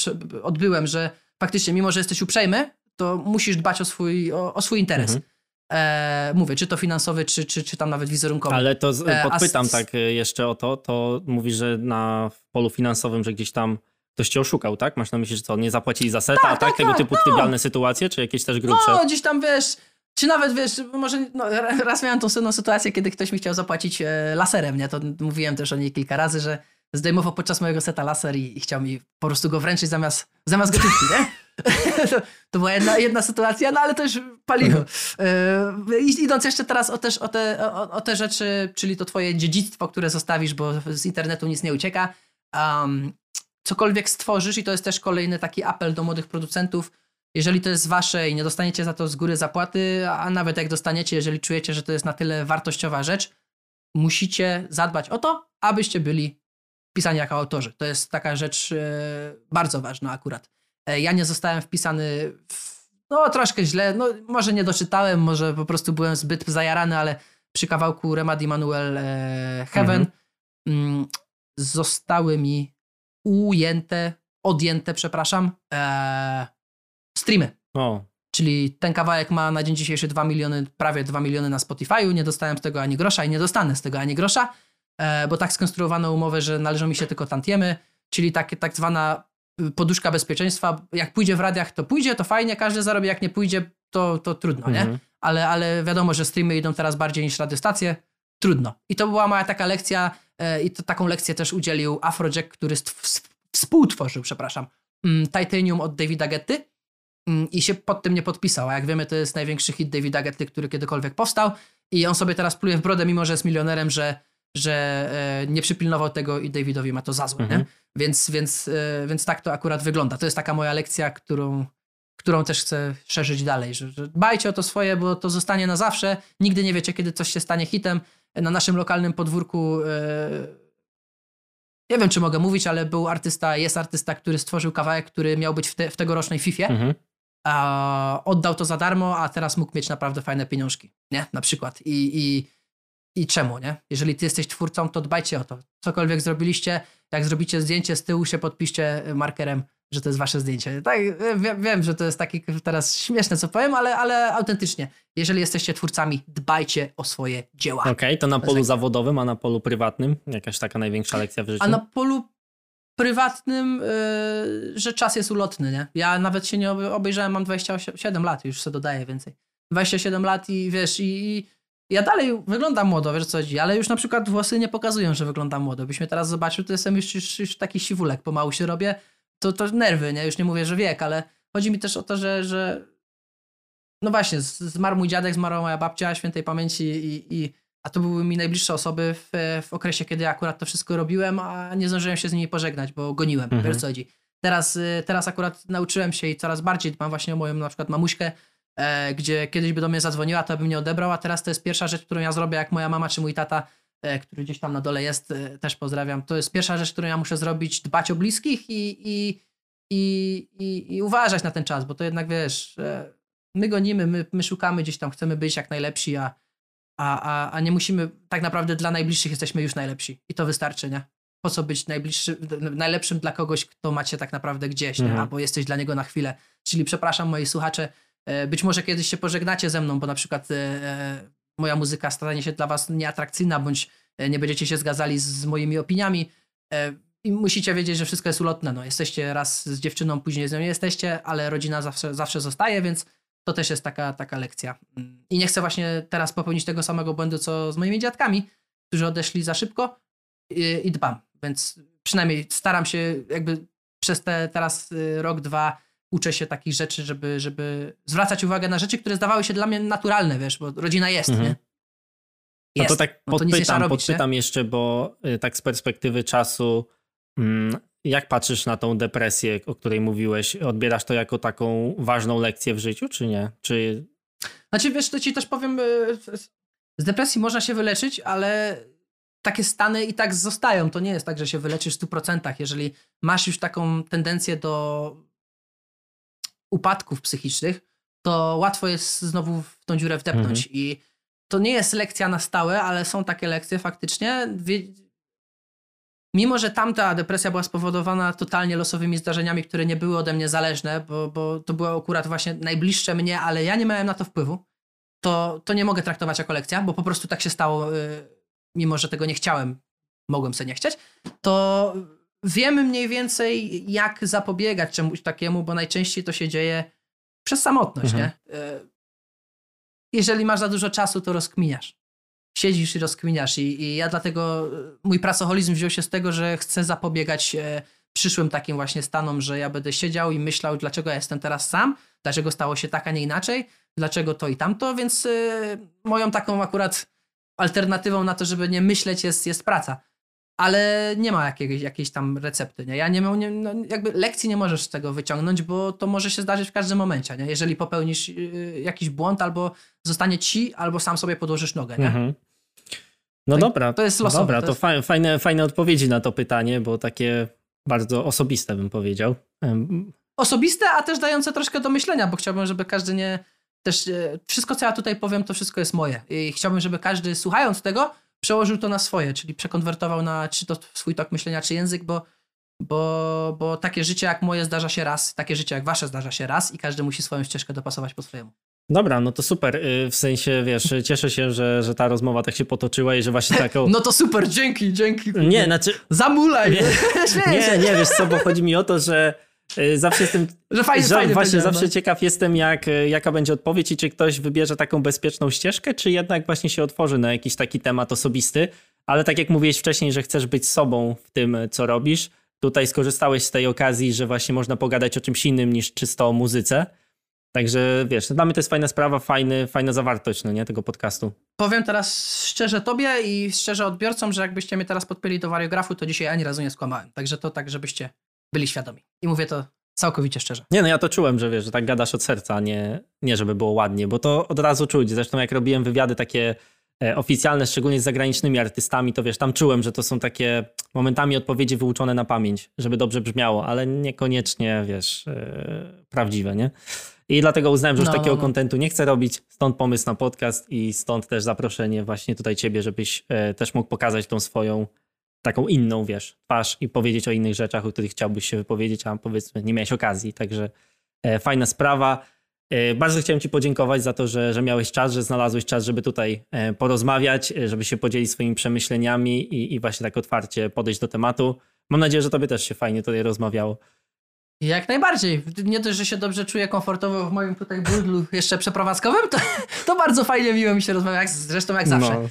odbyłem, że faktycznie, mimo że jesteś uprzejmy, to musisz dbać o swój, o, o swój interes. Mhm. E, mówię, czy to finansowy, czy, czy, czy tam nawet wizerunkowy. Ale to z, E, podpytam tak e, jeszcze o to, to mówisz, że na polu finansowym, że gdzieś tam ktoś cię oszukał, tak? Masz na myśli, że co, nie zapłacili za seta, Tak, tak? tak, Tego tak, typu no. sytuacje, czy jakieś też grubsze? No, gdzieś tam wiesz, czy nawet wiesz, może no, raz miałem tą słynną sytuację, kiedy ktoś mi chciał zapłacić e, laserem, nie? To mówiłem też o niej kilka razy, że zdejmował podczas mojego seta laser i, i chciał mi po prostu go wręczyć zamiast, zamiast gotówki, nie? to, to była jedna, jedna sytuacja, no ale już paliło. I- idąc jeszcze teraz o, też, o, te, o, o te rzeczy, czyli to twoje dziedzictwo, które zostawisz, bo z internetu nic nie ucieka. Um, cokolwiek stworzysz i to jest też kolejny taki apel do młodych producentów, jeżeli to jest wasze i nie dostaniecie za to z góry zapłaty, a nawet jak dostaniecie, jeżeli czujecie, że to jest na tyle wartościowa rzecz, musicie zadbać o to, abyście byli wpisani jako autorzy. To jest taka rzecz e, bardzo ważna akurat. E, ja nie zostałem wpisany w, no troszkę źle, no może nie doczytałem, może po prostu byłem zbyt zajarany, ale przy kawałku Remedy Manuel e, Heaven Mhm. mm, zostały mi ujęte, odjęte, przepraszam, streamy. O, Czyli ten kawałek ma na dzień dzisiejszy 2 miliony, prawie 2 miliony na Spotify'u. Nie dostałem z tego ani grosza i nie dostanę z tego ani grosza, bo tak skonstruowano umowę, że należą mi się tylko tantiemy, czyli tak, tak zwana y, poduszka bezpieczeństwa. Jak pójdzie w radiach, to pójdzie, to fajnie, każdy zarobi. Jak nie pójdzie, to, to trudno, nie? mhm. ale, ale wiadomo, że streamy idą teraz bardziej niż radiostacje. Trudno. I to była moja taka lekcja e, i to, taką lekcję też udzielił Afrojack, który współtworzył, przepraszam, mm, Titanium od Davida Getty mm, i się pod tym nie podpisał. A jak wiemy, to jest największy hit Davida Getty, który kiedykolwiek powstał i on sobie teraz pluje w brodę, mimo że jest milionerem, że, że e, nie przypilnował tego i Davidowi ma to za złe, Mhm. Więc, więc, e, więc tak to akurat wygląda. To jest taka moja lekcja, którą, którą też chcę szerzyć dalej, że, że dbajcie o to swoje, bo to zostanie na zawsze. Nigdy nie wiecie, kiedy coś się stanie hitem. Na naszym lokalnym podwórku e, nie wiem czy mogę mówić, ale był artysta, jest artysta, który stworzył kawałek, który miał być w, te, w tegorocznej FIFA. Mhm. A oddał to za darmo, a teraz mógł mieć naprawdę fajne pieniążki, nie? Na przykład. I, i, i czemu, nie? Jeżeli ty jesteś twórcą, to dbajcie o to. Cokolwiek zrobiliście, jak zrobicie zdjęcie z tyłu, się podpiszcie markerem, że to jest wasze zdjęcie. Tak, wiem, wiem że to jest takie teraz śmieszne, co powiem, ale, ale autentycznie. Jeżeli jesteście twórcami, dbajcie o swoje dzieła. Okej, okay, to na polu jak- zawodowym, a na polu prywatnym? Jakaś taka największa lekcja w życiu? A na polu prywatnym, yy, że czas jest ulotny, nie? Ja nawet się nie obe- obejrzałem, mam 27 lat, już sobie dodaję więcej. 27 lat i wiesz, i ja dalej wyglądam młodo, wiesz co chodzi, ale już na przykład włosy nie pokazują, że wyglądam młodo. Byś mnie teraz zobaczył, to jestem już, już, już taki siwulek, pomału się robię, to, to nerwy, nie? Już nie mówię, że wiek, ale chodzi mi też o to, że, że no właśnie, zmarł mój dziadek, zmarła moja babcia świętej pamięci i, i a to były mi najbliższe osoby w, w okresie, kiedy akurat to wszystko robiłem, a nie zdążyłem się z nimi pożegnać, bo goniłem, Mhm. wiesz co chodzi. Teraz, y, teraz akurat nauczyłem się i coraz bardziej dbam właśnie o moją na przykład mamuśkę, e, gdzie kiedyś by do mnie zadzwoniła, to bym nie odebrał, a teraz to jest pierwsza rzecz, którą ja zrobię, jak moja mama czy mój tata, e, który gdzieś tam na dole jest, e, też pozdrawiam, to jest pierwsza rzecz, którą ja muszę zrobić, dbać o bliskich i, i, i, i, i uważać na ten czas, bo to jednak wiesz, e, my gonimy, my, my szukamy gdzieś tam, chcemy być jak najlepsi, a, a, a, a nie musimy, tak naprawdę dla najbliższych jesteśmy już najlepsi i to wystarczy, nie? Po co być najbliższy, najlepszym dla kogoś, kto macie tak naprawdę gdzieś? Mhm. albo jesteś dla niego na chwilę. Czyli przepraszam moi słuchacze, być może kiedyś się pożegnacie ze mną, bo na przykład e, e, moja muzyka stanie się dla was nieatrakcyjna, bądź e, nie będziecie się zgadzali z, moimi opiniami. E, I musicie wiedzieć, że wszystko jest ulotne. No, jesteście raz z dziewczyną, później z nią nie jesteście, ale rodzina zawsze, zawsze zostaje, więc to też jest taka, taka lekcja. Mm. I nie chcę właśnie teraz popełnić tego samego błędu, co z moimi dziadkami, którzy odeszli za szybko i, i dbam. Więc przynajmniej staram się jakby przez te teraz y, rok, dwa uczę się takich rzeczy, żeby, żeby zwracać uwagę na rzeczy, które zdawały się dla mnie naturalne, wiesz, bo rodzina jest, Mhm. nie? No Jest. to tak No to nic nie trzeba podpytam, robić, podpytam jeszcze, bo y, tak z perspektywy czasu, mm, jak patrzysz na tą depresję, o której mówiłeś? Odbierasz to jako taką ważną lekcję w życiu, czy nie? Czy Znaczy, wiesz, to ci też powiem, y, z depresji można się wyleczyć, ale takie stany i tak zostają. To nie jest tak, że się wyleczysz w 100%. Jeżeli masz już taką tendencję do upadków psychicznych, to łatwo jest znowu w tą dziurę wdepnąć. I to nie jest lekcja na stałe, ale są takie lekcje faktycznie. Mimo, że tamta depresja była spowodowana totalnie losowymi zdarzeniami, które nie były ode mnie zależne, bo, bo to było akurat właśnie najbliższe mnie, ale ja nie miałem na to wpływu, to, to nie mogę traktować jako lekcja, bo po prostu tak się stało, y, mimo że tego nie chciałem, mogłem sobie nie chcieć, to wiemy mniej więcej, jak zapobiegać czemuś takiemu, bo najczęściej to się dzieje przez samotność, Mhm. nie? Y, Jeżeli masz za dużo czasu, to rozkminiasz. Siedzisz i rozkminiasz i, i ja dlatego, y, mój pracoholizm wziął się z tego, że chcę zapobiegać e, przyszłym takim właśnie stanom, że ja będę siedział i myślał, dlaczego ja jestem teraz sam, dlaczego stało się tak, a nie inaczej, dlaczego to i tamto, więc moją taką akurat alternatywą na to, żeby nie myśleć jest, jest praca. Ale nie ma jakiejś, jakiejś tam recepty, nie? Ja nie mam, nie, no, jakby lekcji nie możesz z tego wyciągnąć, bo to może się zdarzyć w każdym momencie, nie? Jeżeli popełnisz y, jakiś błąd, albo zostanie ci, albo sam sobie podłożysz nogę, nie? Mhm. No Tak, dobra, to jest losowe, Dobra, to jest- fa- fajne, fajne odpowiedzi na to pytanie, bo takie bardzo osobiste bym powiedział. Osobiste, a też dające troszkę do myślenia, bo chciałbym, żeby każdy nie. Też e, wszystko, co ja tutaj powiem, to wszystko jest moje. I chciałbym, żeby każdy słuchając tego, przełożył to na swoje, czyli przekonwertował na czy to swój tok myślenia, czy język, bo, bo, bo takie życie jak moje zdarza się raz, takie życie jak wasze zdarza się raz i każdy musi swoją ścieżkę dopasować po swojemu. Dobra, no to super. y, W sensie, wiesz, cieszę się, że, że ta rozmowa tak się potoczyła i że właśnie taką... No to super, dzięki, dzięki. Nie, znaczy, Zamulaj! Nie. Nie, nie, wiesz co, bo chodzi mi o to, że y, zawsze jestem Że fajnie, że fajnie właśnie zawsze no. ciekaw jestem, jak, y, jaka będzie odpowiedź i czy ktoś wybierze taką bezpieczną ścieżkę, czy jednak właśnie się otworzy na jakiś taki temat osobisty. Ale tak jak mówiłeś wcześniej, że chcesz być sobą w tym, co robisz, tutaj skorzystałeś z tej okazji, że właśnie można pogadać o czymś innym niż czysto o muzyce. Także wiesz, dla mnie to jest fajna sprawa, fajny, fajna zawartość no nie, tego podcastu. Powiem teraz szczerze tobie i szczerze odbiorcom, że jakbyście mnie teraz podpięli do wariografu, to dzisiaj ani razu nie skłamałem. Także to tak, żebyście byli świadomi. I mówię to całkowicie szczerze. Nie, no ja to czułem, że wiesz, że tak gadasz od serca, a nie, nie żeby było ładnie, bo to od razu czuć. Zresztą jak robiłem wywiady takie e, oficjalne, szczególnie z zagranicznymi artystami, to wiesz, tam czułem, że to są takie momentami odpowiedzi wyuczone na pamięć, żeby dobrze brzmiało, ale niekoniecznie, wiesz, e, prawdziwe, nie? I dlatego uznałem, że już No, takiego no, no. kontentu nie chcę robić, stąd pomysł na podcast i stąd też zaproszenie właśnie tutaj ciebie, żebyś e, też mógł pokazać tą swoją taką inną, wiesz, twarz i powiedzieć o innych rzeczach, o których chciałbyś się wypowiedzieć, a powiedzmy nie miałeś okazji, także e, fajna sprawa. E, Bardzo chciałem Ci podziękować za to, że, że miałeś czas, że znalazłeś czas, żeby tutaj e, porozmawiać, żeby się podzielić swoimi przemyśleniami i, i właśnie tak otwarcie podejść do tematu. Mam nadzieję, że Tobie też się fajnie tutaj rozmawiało. Jak najbardziej. Nie dość, że się dobrze czuję komfortowo w moim tutaj burdlu jeszcze przeprowadzkowym, to, to bardzo fajnie miło mi się rozmawia, jak, zresztą jak zawsze. No,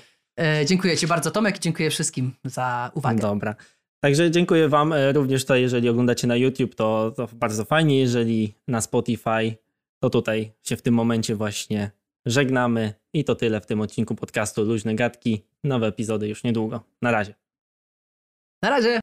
dziękuję Ci bardzo Tomek i dziękuję wszystkim za uwagę. dobra. Także dziękuję Wam e, również tutaj, jeżeli oglądacie na YouTube, to, to bardzo fajnie, jeżeli na Spotify, to tutaj się w tym momencie właśnie żegnamy i to tyle w tym odcinku podcastu Luźne Gadki. Nowe epizody już niedługo. Na razie. Na razie.